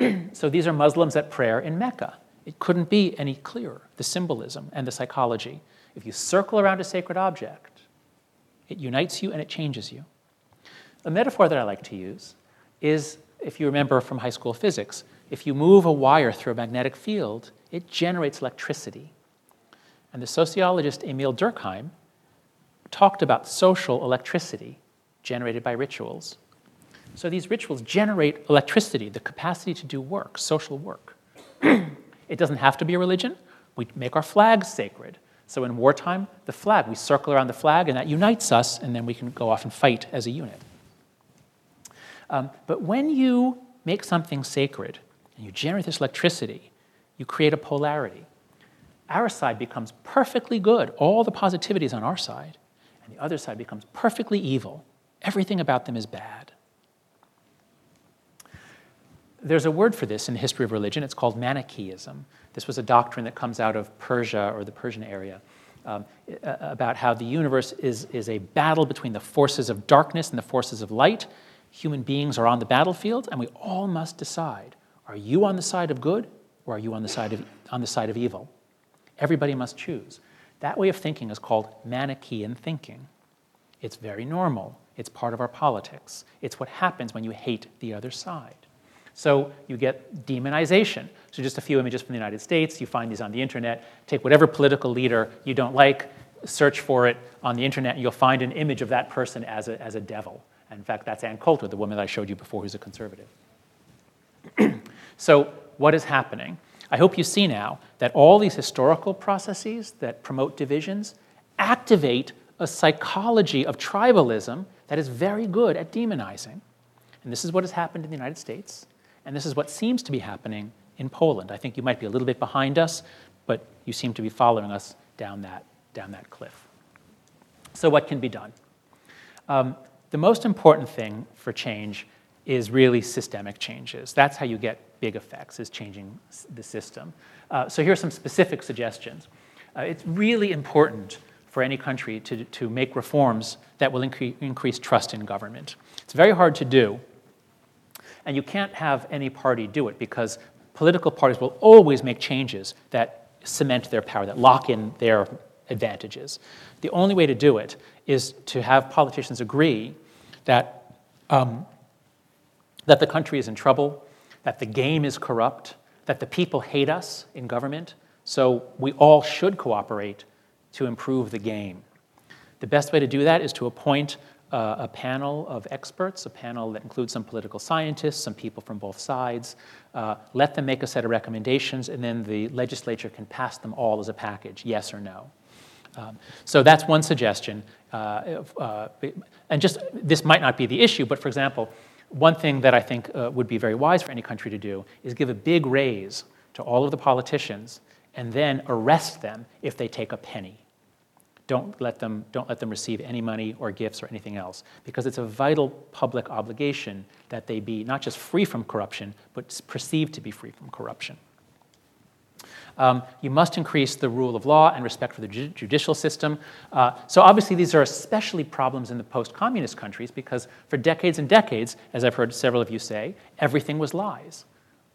so these are Muslims at prayer in Mecca. It couldn't be any clearer, the symbolism and the psychology. If you circle around a sacred object, it unites you and it changes you. A metaphor that I like to use is if you remember from high school physics, if you move a wire through a magnetic field, it generates electricity. And the sociologist Emil Durkheim talked about social electricity generated by rituals. So these rituals generate electricity, the capacity to do work, social work. it doesn't have to be a religion. We make our flags sacred. So in wartime, the flag, we circle around the flag, and that unites us, and then we can go off and fight as a unit. Um, but when you make something sacred and you generate this electricity, you create a polarity. Our side becomes perfectly good, all the positivity is on our side and the other side becomes perfectly evil. Everything about them is bad. There's a word for this in the history of religion. It's called Manichaeism. This was a doctrine that comes out of Persia or the Persian area um, about how the universe is, is a battle between the forces of darkness and the forces of light. Human beings are on the battlefield, and we all must decide are you on the side of good or are you on the side of, on the side of evil? Everybody must choose. That way of thinking is called Manichaean thinking. It's very normal. It's part of our politics. It's what happens when you hate the other side. So you get demonization. So just a few images from the United States. You find these on the internet. Take whatever political leader you don't like, search for it on the internet, and you'll find an image of that person as a, as a devil. And in fact, that's Ann Coulter, the woman that I showed you before who's a conservative. so what is happening? I hope you see now that all these historical processes that promote divisions activate a psychology of tribalism that is very good at demonizing. And this is what has happened in the United States, and this is what seems to be happening in Poland. I think you might be a little bit behind us, but you seem to be following us down that, down that cliff. So, what can be done? Um, the most important thing for change is really systemic changes. That's how you get big effects, is changing the system. Uh, so here are some specific suggestions. Uh, it's really important for any country to, to make reforms that will incre- increase trust in government. It's very hard to do, and you can't have any party do it because political parties will always make changes that cement their power, that lock in their advantages. The only way to do it is to have politicians agree that um, that the country is in trouble, that the game is corrupt, that the people hate us in government, so we all should cooperate to improve the game. The best way to do that is to appoint uh, a panel of experts, a panel that includes some political scientists, some people from both sides. Uh, let them make a set of recommendations, and then the legislature can pass them all as a package, yes or no. Um, so that's one suggestion. Uh, uh and just this might not be the issue, but for example, one thing that I think uh, would be very wise for any country to do is give a big raise to all of the politicians and then arrest them if they take a penny. Don't let them, don't let them receive any money or gifts or anything else, because it's a vital public obligation that they be not just free from corruption, but perceived to be free from corruption. Um, you must increase the rule of law and respect for the ju- judicial system. Uh, so, obviously, these are especially problems in the post communist countries because for decades and decades, as I've heard several of you say, everything was lies.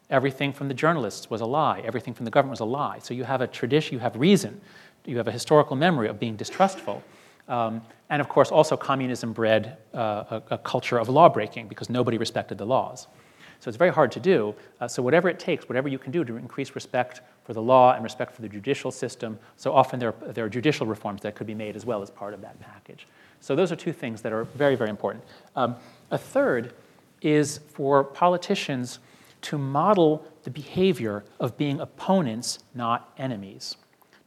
Everything from the journalists was a lie. Everything from the government was a lie. So, you have a tradition, you have reason, you have a historical memory of being distrustful. Um, and of course, also communism bred uh, a, a culture of law breaking because nobody respected the laws. So it's very hard to do. Uh, so whatever it takes, whatever you can do to increase respect for the law and respect for the judicial system, so often there are, there are judicial reforms that could be made as well as part of that package. So those are two things that are very, very important. Um, a third is for politicians to model the behavior of being opponents, not enemies.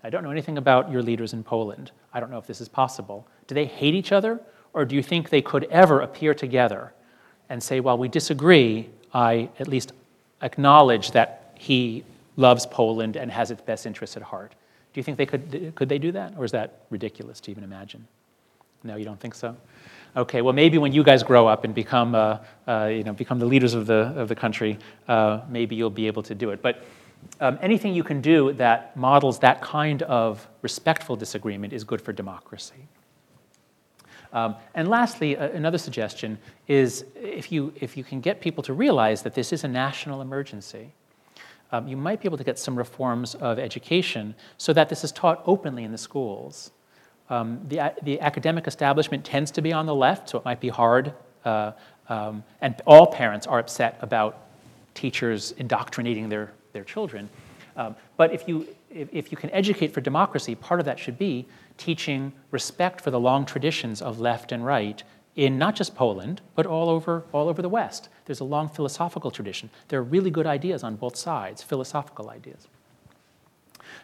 I don't know anything about your leaders in Poland. I don't know if this is possible. Do they hate each other, or do you think they could ever appear together and say, well, we disagree, I at least acknowledge that he loves Poland and has its best interests at heart. Do you think they could, could they do that? Or is that ridiculous to even imagine? No, you don't think so? Okay, well, maybe when you guys grow up and become, uh, uh, you know, become the leaders of the, of the country, uh, maybe you'll be able to do it. But um, anything you can do that models that kind of respectful disagreement is good for democracy. Um, and lastly, uh, another suggestion is if you, if you can get people to realize that this is a national emergency, um, you might be able to get some reforms of education so that this is taught openly in the schools. Um, the, the academic establishment tends to be on the left, so it might be hard. Uh, um, and all parents are upset about teachers indoctrinating their, their children. Um, but if you, if, if you can educate for democracy, part of that should be teaching respect for the long traditions of left and right in not just Poland, but all over, all over the West. There's a long philosophical tradition. There are really good ideas on both sides, philosophical ideas.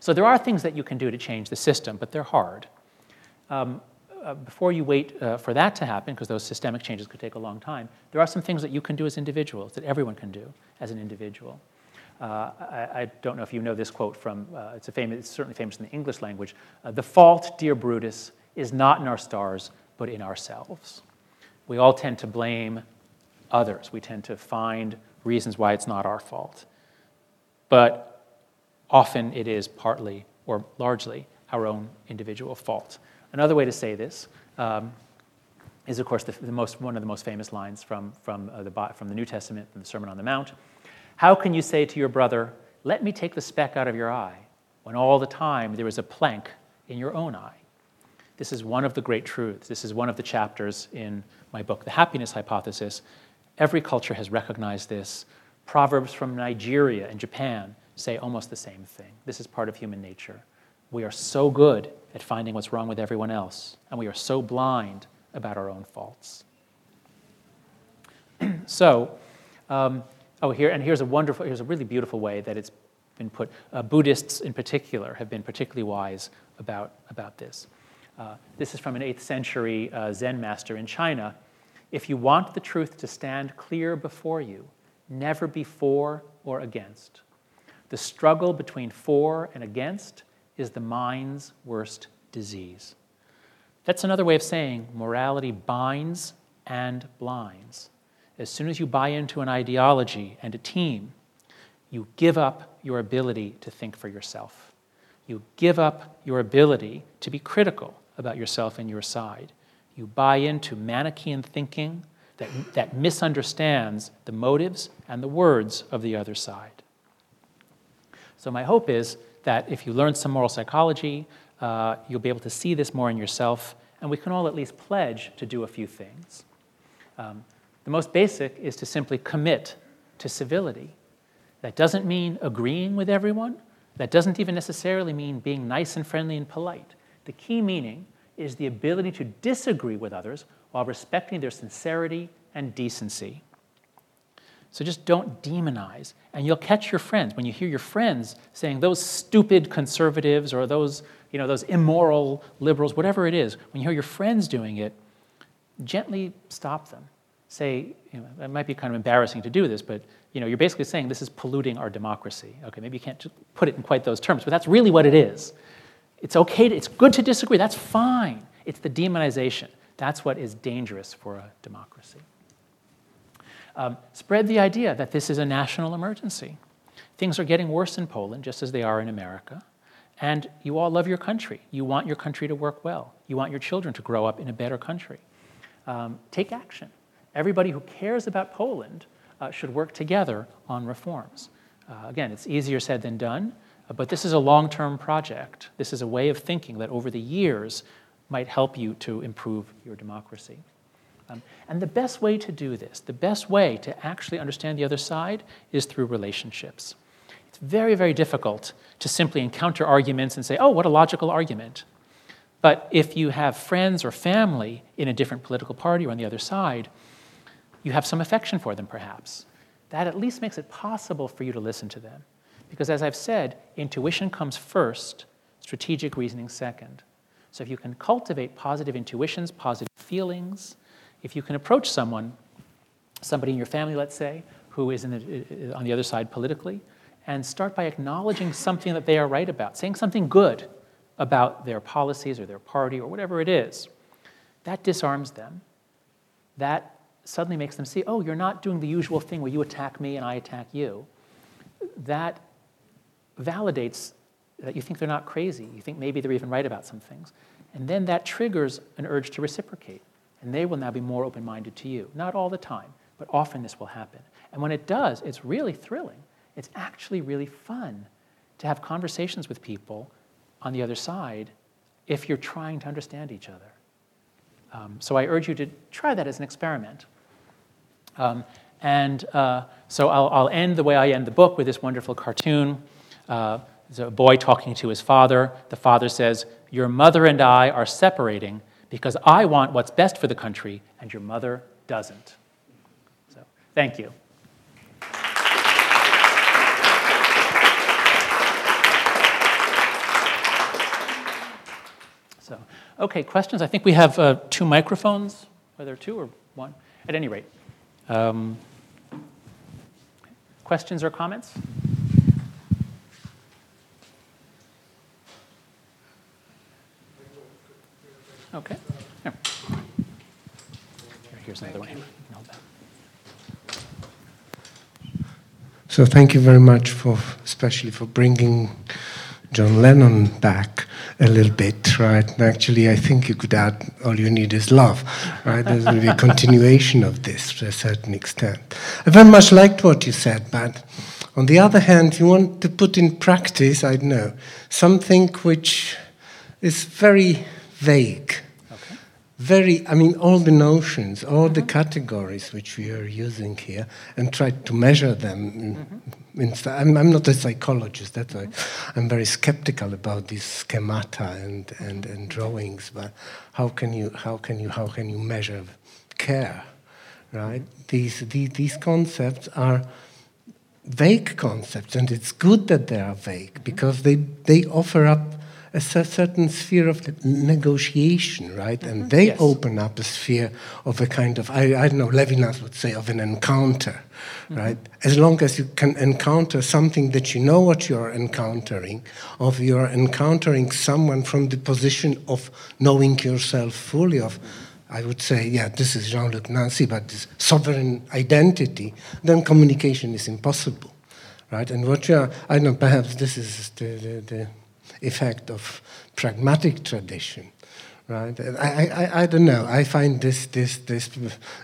So there are things that you can do to change the system, but they're hard. Um, uh, before you wait uh, for that to happen, because those systemic changes could take a long time, there are some things that you can do as individuals, that everyone can do as an individual. Uh, I, I, don't know if you know this quote from, uh, it's, a famous, it's certainly famous in the English language. Uh, the fault, dear Brutus, is not in our stars, but in ourselves. We all tend to blame others. We tend to find reasons why it's not our fault. But often it is partly or largely our own individual fault. Another way to say this um, is, of course, the, the, most, one of the most famous lines from, from, uh, the, from the New Testament, from the Sermon on the Mount. How can you say to your brother, Let me take the speck out of your eye, when all the time there is a plank in your own eye. This is one of the great truths. This is one of the chapters in my book, The Happiness Hypothesis. Every culture has recognized this. Proverbs from Nigeria and Japan say almost the same thing. This is part of human nature. We are so good at finding what's wrong with everyone else, and we are so blind about our own faults. so, um, oh, here, and here's a wonderful, here's a really beautiful way that it's been put. Uh, Buddhists in particular have been particularly wise about, about this. Uh, this is from an 8th century uh, Zen master in China. If you want the truth to stand clear before you, never be for or against. The struggle between for and against is the mind's worst disease. That's another way of saying morality binds and blinds. As soon as you buy into an ideology and a team, you give up your ability to think for yourself. You give up your ability to be critical about yourself and your side. You buy into Manichaean thinking that, that misunderstands the motives and the words of the other side. So, my hope is that if you learn some moral psychology, uh, you'll be able to see this more in yourself, and we can all at least pledge to do a few things. Um, the most basic is to simply commit to civility. That doesn't mean agreeing with everyone, that doesn't even necessarily mean being nice and friendly and polite. The key meaning is the ability to disagree with others while respecting their sincerity and decency. So just don't demonize. And you'll catch your friends. When you hear your friends saying those stupid conservatives or those, you know, those immoral liberals, whatever it is, when you hear your friends doing it, gently stop them. Say, you know, it might be kind of embarrassing to do this, but you know, you're basically saying this is polluting our democracy. Okay, maybe you can't put it in quite those terms, but that's really what it is. It's okay, to, it's good to disagree, that's fine. It's the demonization. That's what is dangerous for a democracy. Um, spread the idea that this is a national emergency. Things are getting worse in Poland, just as they are in America. And you all love your country. You want your country to work well. You want your children to grow up in a better country. Um, take action. Everybody who cares about Poland uh, should work together on reforms. Uh, again, it's easier said than done, uh, but this is a long term project. This is a way of thinking that over the years might help you to improve your democracy. Um, and the best way to do this, the best way to actually understand the other side, is through relationships. It's very, very difficult to simply encounter arguments and say, oh, what a logical argument. But if you have friends or family in a different political party or on the other side, you have some affection for them perhaps. That at least makes it possible for you to listen to them. Because as I've said, intuition comes first, strategic reasoning second. So if you can cultivate positive intuitions, positive feelings, if you can approach someone, somebody in your family, let's say, who is the, uh, on the other side politically, and start by acknowledging something that they are right about, saying something good about their policies or their party or whatever it is, that disarms them. That suddenly makes them see, oh, you're not doing the usual thing where you attack me and I attack you. That validates that you think they're not crazy. You think maybe they're even right about some things. And then that triggers an urge to reciprocate. And they will now be more open minded to you. Not all the time, but often this will happen. And when it does, it's really thrilling. It's actually really fun to have conversations with people on the other side if you're trying to understand each other. Um, so I urge you to try that as an experiment. Um, and uh, so I'll, I'll, end the way I end the book with this wonderful cartoon. Uh, there's a boy talking to his father. The father says, Your mother and I are separating because I want what's best for the country, and your mother doesn't. So, thank you. So, okay, questions? I think we have uh, two microphones, whether two or one. At any rate, um, questions or comments? Okay. Here. Here's another one. So thank you very much for, especially for bringing John Lennon back a little bit, right? Actually, I think you could add all you need is love, right? There's going to be a continuation of this to a certain extent. I very much liked what you said, but on the other hand, you want to put in practice, I don't know, something which is very vague. Very, I mean, all the notions, all the categories which we are using here, and try to measure them. in- mm-hmm. I'm, I'm not a psychologist, that's why I'm very skeptical about these schemata and, and, and mm-hmm. drawings. But how can you, how can you, how can you measure care, right? Mm-hmm. These, these, these concepts are vague concepts, and it's good that they are vague because they, they offer up a certain sphere of negotiation, right? And mm-hmm. they Yes. open up a sphere of a kind of, I, I don't know, Levinas would say, of an encounter, mm-hmm. right? As long as you can encounter something that you know what you're encountering, of you're encountering someone from the position of knowing yourself fully, of I would say, yeah, this is Jean Luc Nancy, but this sovereign identity, then communication is impossible, right? And what you are, I don't know, perhaps this is the, the, the effect of pragmatic tradition, right? I, I, I- don't know. I find this, this, this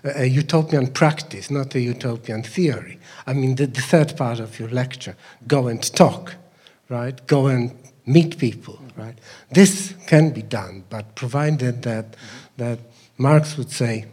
a utopian practice, not a utopian theory. I mean, the, the third part of your lecture, go and talk, right? Go and meet people, right? This can be done, but provided that, that Marx would say,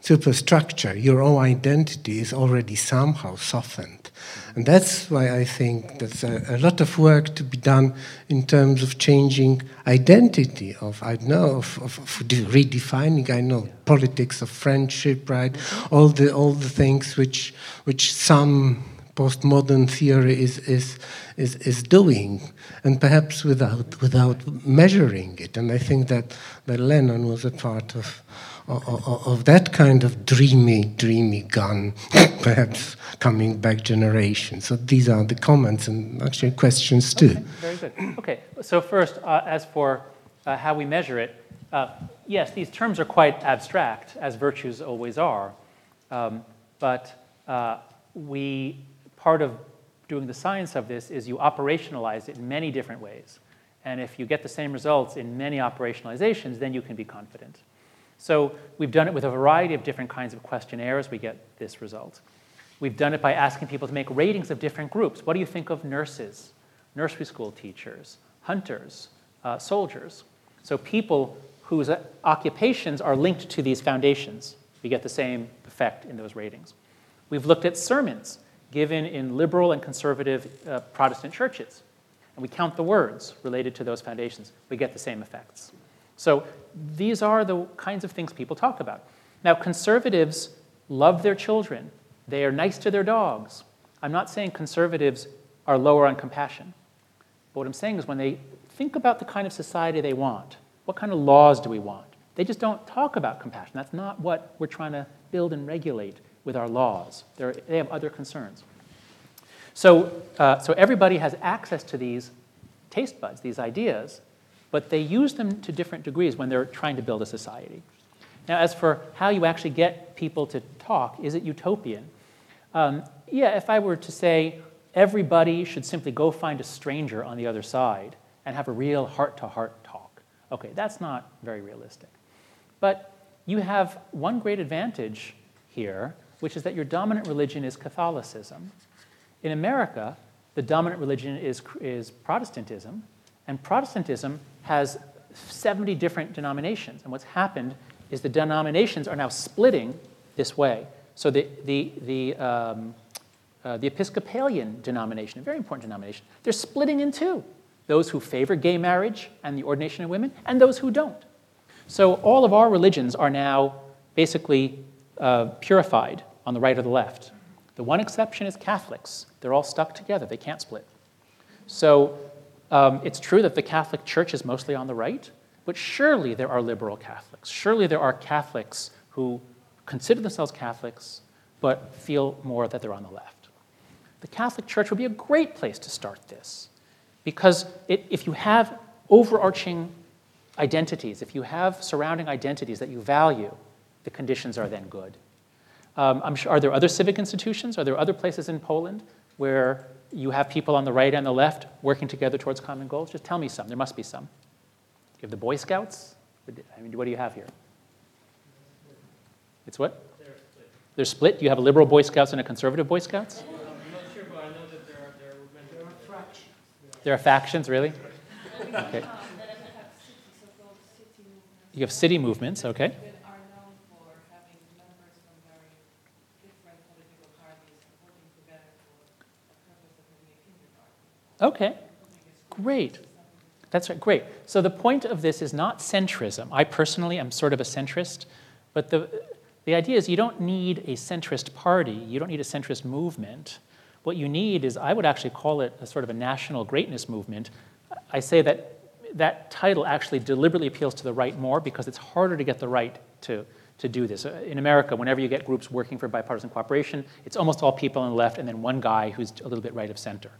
superstructure, your own identity is already somehow softened. And that's why I think there's a, a lot of work to be done in terms of changing identity of, I know, of, of, of de- redefining, I know, politics of friendship, right? All the, all the things which, which some postmodern theory is, is, is, is doing, and perhaps without, without measuring it. And I think that, that Lennon was a part of, of, of that kind of dreamy, dreamy gun, perhaps coming back generation. So these are the comments and actually questions too. Okay, very good. Okay, so first, uh, as for uh, how we measure it, uh, yes, these terms are quite abstract, as virtues always are. Um, but uh, we, part of doing the science of this is you operationalize it in many different ways. And if you get the same results in many operationalizations, then you can be confident. So we've done it with a variety of different kinds of questionnaires. We get this result. We've done it by asking people to make ratings of different groups. What do you think of nurses, nursery school teachers, hunters, uh, soldiers? So people whose occupations are linked to these foundations. We get the same effect in those ratings. We've looked at sermons given in liberal and conservative uh, Protestant churches, and we count the words related to those foundations. We get the same effects. So these are the kinds of things people talk about. Now, conservatives love their children, they are nice to their dogs. I'm not saying conservatives are lower on compassion. But what I'm saying is when they think about the kind of society they want, what kind of laws do we want? They just don't talk about compassion. That's not what we're trying to build and regulate with our laws. They're, they have other concerns. So, uh, so everybody has access to these taste buds, these ideas, but they use them to different degrees when they're trying to build a society. Now, as for how you actually get people to talk, is it utopian? Um, yeah, if I were to say everybody should simply go find a stranger on the other side and have a real heart to heart talk, okay, that's not very realistic. But you have one great advantage here, which is that your dominant religion is Catholicism. In America, the dominant religion is, is Protestantism, and Protestantism has 70 different denominations. And what's happened is the denominations are now splitting this way. So the, the, the, um, uh, the Episcopalian denomination, a very important denomination, they're splitting in two those who favor gay marriage and the ordination of women, and those who don't. So all of our religions are now basically uh, purified on the right or the left. The one exception is Catholics. They're all stuck together, they can't split. So um, it's true that the Catholic Church is mostly on the right, but surely there are liberal Catholics. Surely there are Catholics who consider themselves Catholics but feel more that they're on the left. The Catholic Church would be a great place to start this because it, if you have overarching identities, if you have surrounding identities that you value, the conditions are then good. Um, I'm sure, are there other civic institutions? Are there other places in Poland where you have people on the right and the left working together towards common goals? Just tell me some. There must be some. You have the Boy Scouts? I mean, what do you have here? It's what? They're split. They're split? Do you have a liberal Boy Scouts and a conservative Boy Scouts? I'm not sure, but I know that there are, there are, there are fractions. There are factions, really? Okay. You have city movements, okay? Women are known for having members from very different political parties working together for the purpose of having a kindergarten. Okay, great. That's right, great. So the point of this is not centrism. I personally am sort of a centrist, but the, the idea is you don't need a centrist party, you don't need a centrist movement. What you need is, I would actually call it a sort of a national greatness movement. I say that that title actually deliberately appeals to the right more because it's harder to get the right to, to do this. Uh, In America, whenever you get groups working for bipartisan cooperation, it's almost all people on the left and then one guy who's a little bit right of center.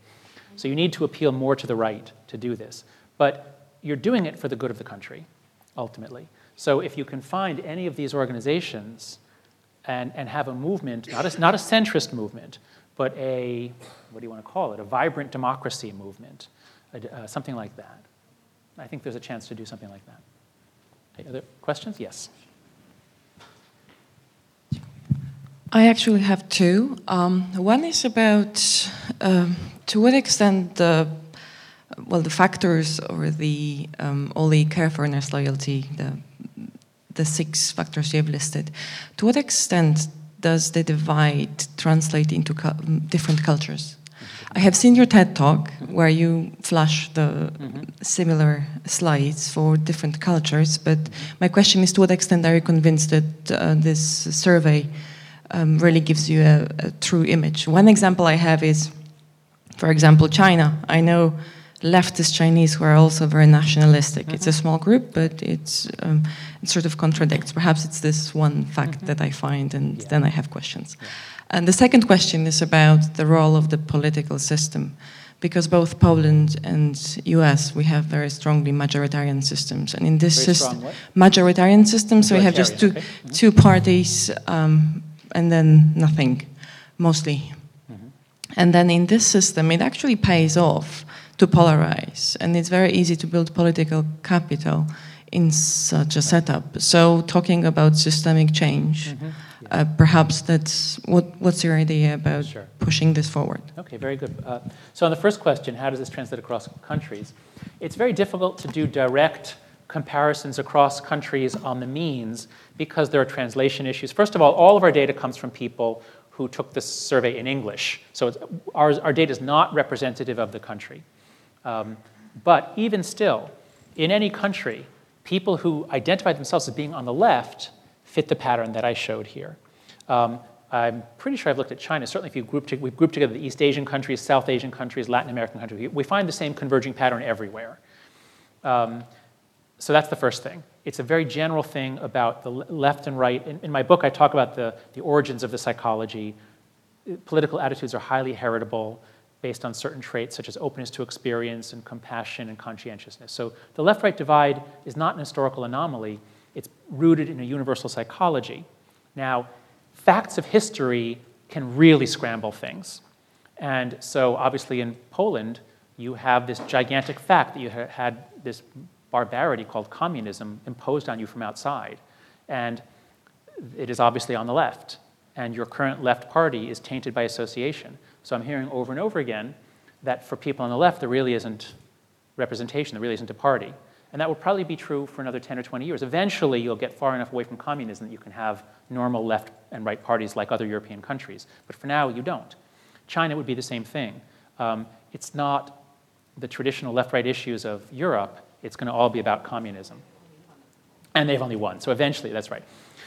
So you need to appeal more to the right to do this. But you're doing it for the good of the country, ultimately. So if you can find any of these organizations and, and have a movement, not a, not a centrist movement, but a, what do you want to call it, a vibrant democracy movement, a- uh, something like that. I think there's a chance to do something like that. Okay, other questions? Yes. I actually have two. Um, one is about um, to what extent the well the factors or the um, all the care fairness loyalty the the six factors you have listed. To what extent does the divide translate into cu- different cultures? I have seen your TED talk where you flash the similar slides for different cultures, but my question is to what extent are you convinced that uh, this survey um, really gives you a, a true image? One example I have is, for example, China. I know leftist Chinese who are also very nationalistic. It's a small group, but it's um, it sort of contradicts. Perhaps it's this one fact that I find, and Yeah. then I have questions. And the second question is about the role of the political system, because both Poland and U.S. we have very strongly majoritarian systems, and in this Very system, strong majoritarian system, so we have just two Majoritarian, okay. two parties um, and then nothing, mostly. Mm-hmm. And then in this system, it actually pays off to polarize, and it's very easy to build political capital in such a setup. So, talking about systemic change, Mm-hmm. uh, perhaps that's what, what's your idea about Sure. pushing this forward? Okay, very good. Uh, so on the first question, how does this translate across countries? It's very difficult to do direct comparisons across countries on the means because there are translation issues. First of all, all of our data comes from people who took this survey in English. So our, data is not representative of the country. Um, but even still, in any country, people who identify themselves as being on the left fit the pattern that I showed here. Um, I'm pretty sure I've looked at China. Certainly, if you group to, we've grouped together the East Asian countries, South Asian countries, Latin American countries, we- we find the same converging pattern everywhere. Um, so that's the first thing. It's a very general thing about the left and right. In, in my book, I talk about the, the origins of the psychology. Political attitudes are highly heritable based on certain traits such as openness to experience and compassion and conscientiousness. So the left right divide is not an historical anomaly, it's rooted in a universal psychology. Now, facts of history can really scramble things. And so, obviously, in Poland, you have this gigantic fact that you ha- had this barbarity called communism imposed on you from outside. And it is obviously on the left. And your current left party is tainted by association. So, I'm hearing over and over again that for people on the left, there really isn't representation, there really isn't a party. And that will probably be true for another 10 or 20 years. Eventually, you'll get far enough away from communism that you can have normal left and right parties like other European countries. But for now, you don't. China would be the same thing. Um, it's not the traditional left right issues of Europe, it's going to all be about communism. And they've only won. So eventually, that's right.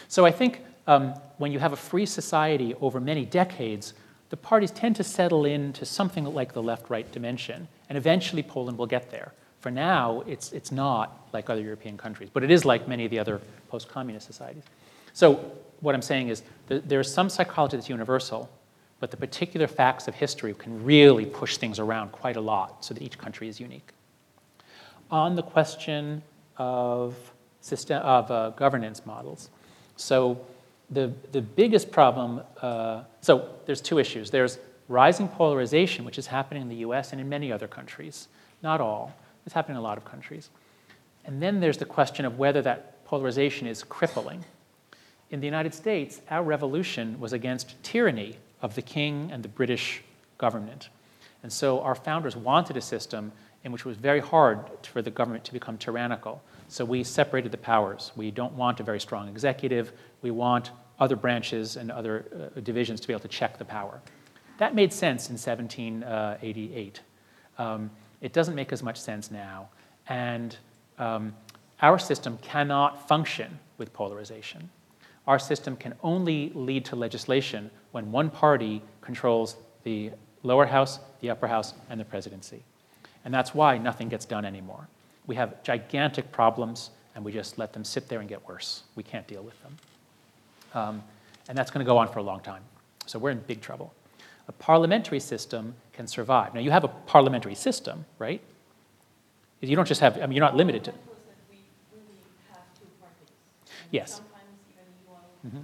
So I think um, when you have a free society over many decades, the parties tend to settle into something like the left right dimension. And eventually, Poland will get there. For now, it's, it's not like other European countries, but it is like many of the other post communist societies. So, what I'm saying is th- there's some psychology that's universal, but the particular facts of history can really push things around quite a lot so that each country is unique. On the question of, system, of uh, governance models, so the, the biggest problem, uh, so there's two issues. There's rising polarization, which is happening in the US and in many other countries, not all. It's happening in a lot of countries. And then there's the question of whether that polarization is crippling. In the United States, our revolution was against tyranny of the king and the British government. And so our founders wanted a system in which it was very hard for the government to become tyrannical. So we separated the powers. We don't want a very strong executive. We want other branches and other uh, divisions to be able to check the power. That made sense in 1788. Um, it doesn't make as much sense now. And um, our system cannot function with polarization. Our system can only lead to legislation when one party controls the lower house, the upper house, and the presidency. And that's why nothing gets done anymore. We have gigantic problems, and we just let them sit there and get worse. We can't deal with them. Um, and that's going to go on for a long time. So we're in big trouble. A parliamentary system can survive. Now, you have a parliamentary system, right? You don't just have, I mean, you're not limited to. Yes. Mm-hmm.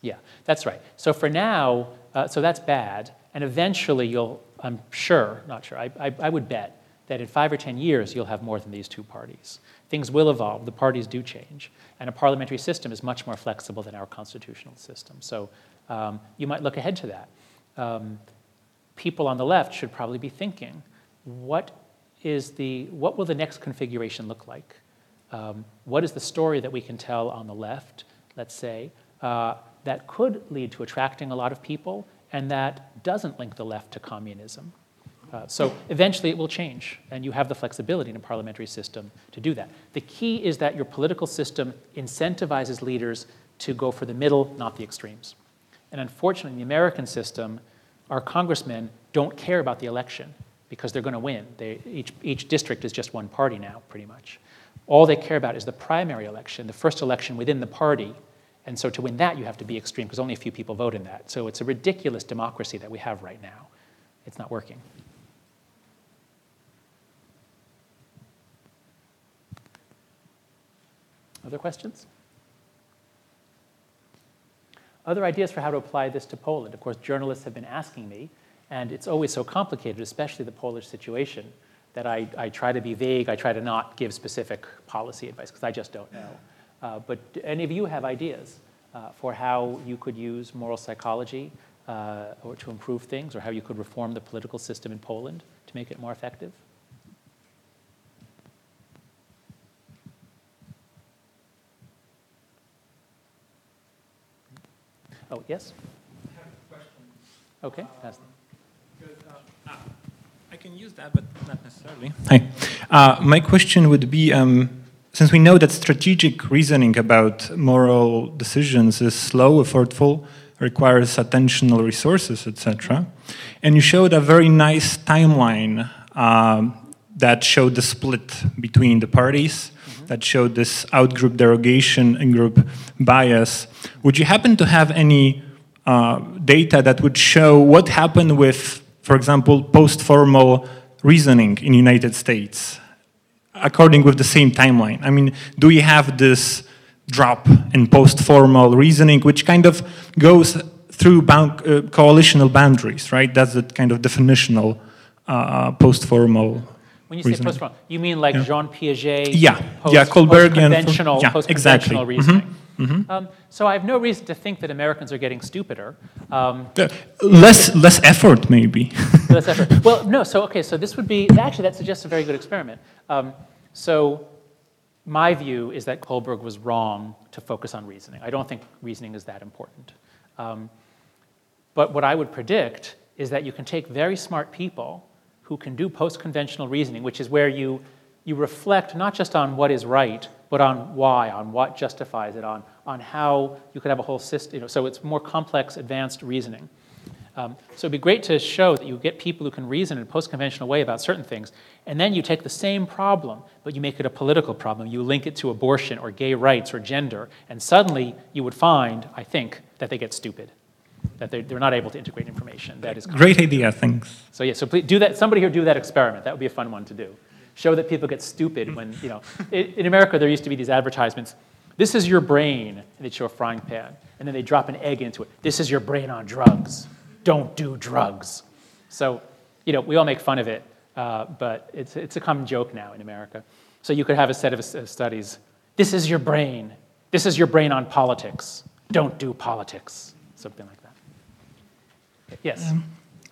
Yeah, that's right. So for now, uh, so that's bad. And eventually you'll, I'm sure, not sure, I, I, I, would bet that in five or 10 years you'll have more than these two parties. Things will evolve, the parties do change. And a parliamentary system is much more flexible than our constitutional system. So um, you might look ahead to that. Um, people on the left should probably be thinking, what is the, what will the next configuration look like? Um, what is the story that we can tell on the left, let's say, uh, that could lead to attracting a lot of people and that doesn't link the left to communism? Uh, so eventually it will change, and you have the flexibility in a parliamentary system to do that. The key is that your political system incentivizes leaders to go for the middle, not the extremes. And unfortunately, in the American system, our congressmen don't care about the election because they're going to win. They, each, each district is just one party now, pretty much. All they care about is the primary election, the first election within the party. And so to win that, you have to be extreme because only a few people vote in that. So it's a ridiculous democracy that we have right now. It's not working. Other questions? Other ideas for how to apply this to Poland. Of course, journalists have been asking me, and it's always so complicated, especially the Polish situation that I, I try to be vague. I try to not give specific policy advice because I just don't know. Uh, but any of you have ideas uh, for how you could use moral psychology uh, or to improve things, or how you could reform the political system in Poland to make it more effective? Oh, yes? I have a question. Okay. Um, I can use that, but not necessarily. Hi. Uh, my question would be um, since we know that strategic reasoning about moral decisions is slow, effortful, requires attentional resources, etc., and you showed a very nice timeline um, that showed the split between the parties, mm-hmm. that showed this outgroup derogation and group bias. Would you happen to have any uh, data that would show what happened with for example, post-formal reasoning in United States, according with the same timeline? I mean, do we have this drop in post-formal reasoning, which kind of goes through bound, uh, coalitional boundaries, right? That's the kind of definitional uh, post-formal. When you say post-formal, you mean like yeah. Jean Piaget? Yeah, post, yeah, Kohlbergian. Post-conventional, yeah, post-conventional exactly. reasoning. Mm -hmm. Mm-hmm. Um, so I have no reason to think that Americans are getting stupider. Um, uh, less, less effort, maybe. less effort. Well, no. So okay. So this would be actually that suggests a very good experiment. Um, so my view is that Kohlberg was wrong to focus on reasoning. I don't think reasoning is that important. Um, but what I would predict is that you can take very smart people who can do post-conventional reasoning, which is where you you reflect not just on what is right, but on why, on what justifies it, on, on how you could have a whole system. You know, so it's more complex, advanced reasoning. Um, so it'd be great to show that you get people who can reason in a post-conventional way about certain things, and then you take the same problem, but you make it a political problem. You link it to abortion or gay rights or gender, and suddenly you would find, I think, that they get stupid, that they're, they're not able to integrate information. That is great idea. Thanks. So yeah, so please do that. Somebody here do that experiment. That would be a fun one to do show that people get stupid when, you know, in America there used to be these advertisements. This is your brain, and they'd show a frying pan, and then they drop an egg into it. This is your brain on drugs. Don't do drugs. So, you know, we all make fun of it, uh, but it's, it's a common joke now in America. So you could have a set of studies. This is your brain. This is your brain on politics. Don't do politics. Something like that. Yes? Um,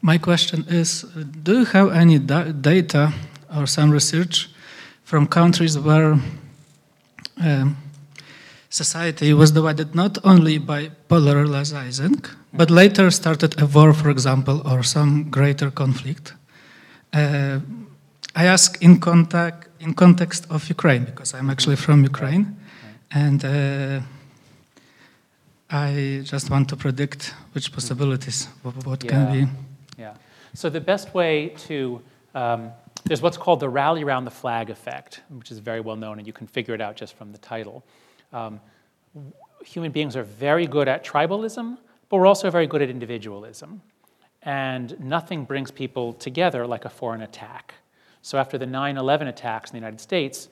my question is Do you have any da data or some research from countries where um, society was divided not only by polarizing, but later started a war, for example, or some greater conflict. Uh, I ask in contact in context of Ukraine because I'm actually from Ukraine, and uh, I just want to predict which possibilities what, what Yeah. can be. Yeah. So the best way to um, there's what's called the rally around the flag effect, which is very well known, and you can figure it out just from the title. Um, human beings are very good at tribalism, but we're also very good at individualism. And nothing brings people together like a foreign attack. So after the 9 11 attacks in the United States,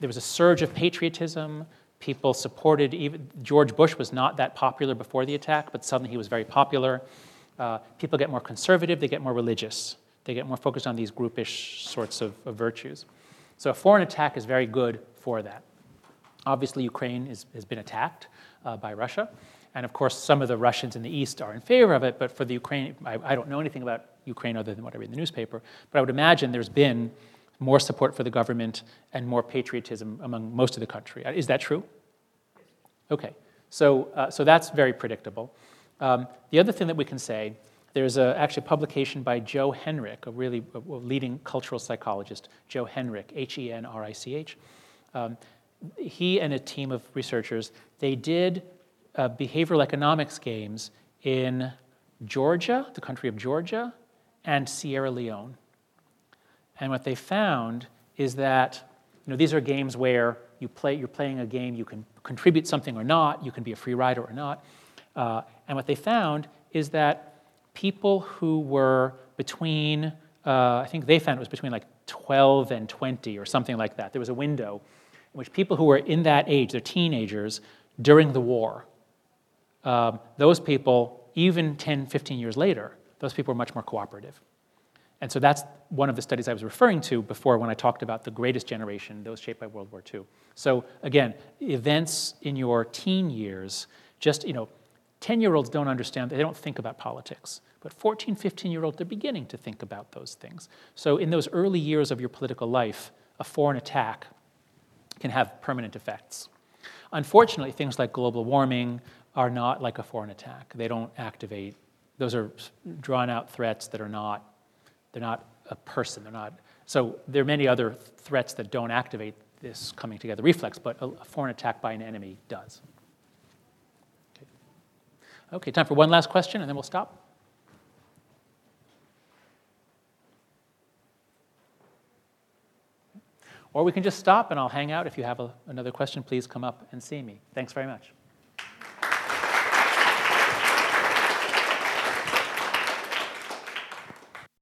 there was a surge of patriotism. People supported, even George Bush was not that popular before the attack, but suddenly he was very popular. Uh, people get more conservative, they get more religious, they get more focused on these groupish sorts of, of virtues. So a foreign attack is very good for that. Obviously, Ukraine is, has been attacked uh, by Russia. And of course, some of the Russians in the east are in favor of it, but for the Ukraine, I, I don't know anything about Ukraine other than what I read in the newspaper. But I would imagine there's been more support for the government and more patriotism among most of the country. Uh, Is that true? Okay, so, uh, so that's very predictable. Um, the other thing that we can say, there's a, actually a publication by Joe Henrich, a really a, leading cultural psychologist, Joe Henrich, H-E-N-R-I-C-H. Um, he and a team of researchers, they did uh, behavioral economics games in Georgia, the country of Georgia, and Sierra Leone. And what they found is that you know, these are games where you play, you're playing a game, you can contribute something or not, you can be a free rider or not. Uh, and what they found is that people who were between, uh, I think they found it was between like 12 and 20 or something like that. There was a window in which people who were in that age, they're teenagers, during the war, um, those people, even 10, 15 years later, those people were much more cooperative. And so that's one of the studies I was referring to before when I talked about the greatest generation, those shaped by World War II. So again, events in your teen years, just, you know, 10 year olds don't understand, they don't think about politics. But 14, 15 year olds, they're beginning to think about those things. So in those early years of your political life, a foreign attack can have permanent effects. Unfortunately, things like global warming are not like a foreign attack. They don't activate, those are drawn out threats that are not they're not a person. They're not. So there are many other threats that don't activate this coming together reflex, but a, a foreign attack by an enemy does. Okay. time for one last question, and then we'll stop. Or we can just stop and I'll hang out. If you have a, another question, please come up and see me. Thanks very much.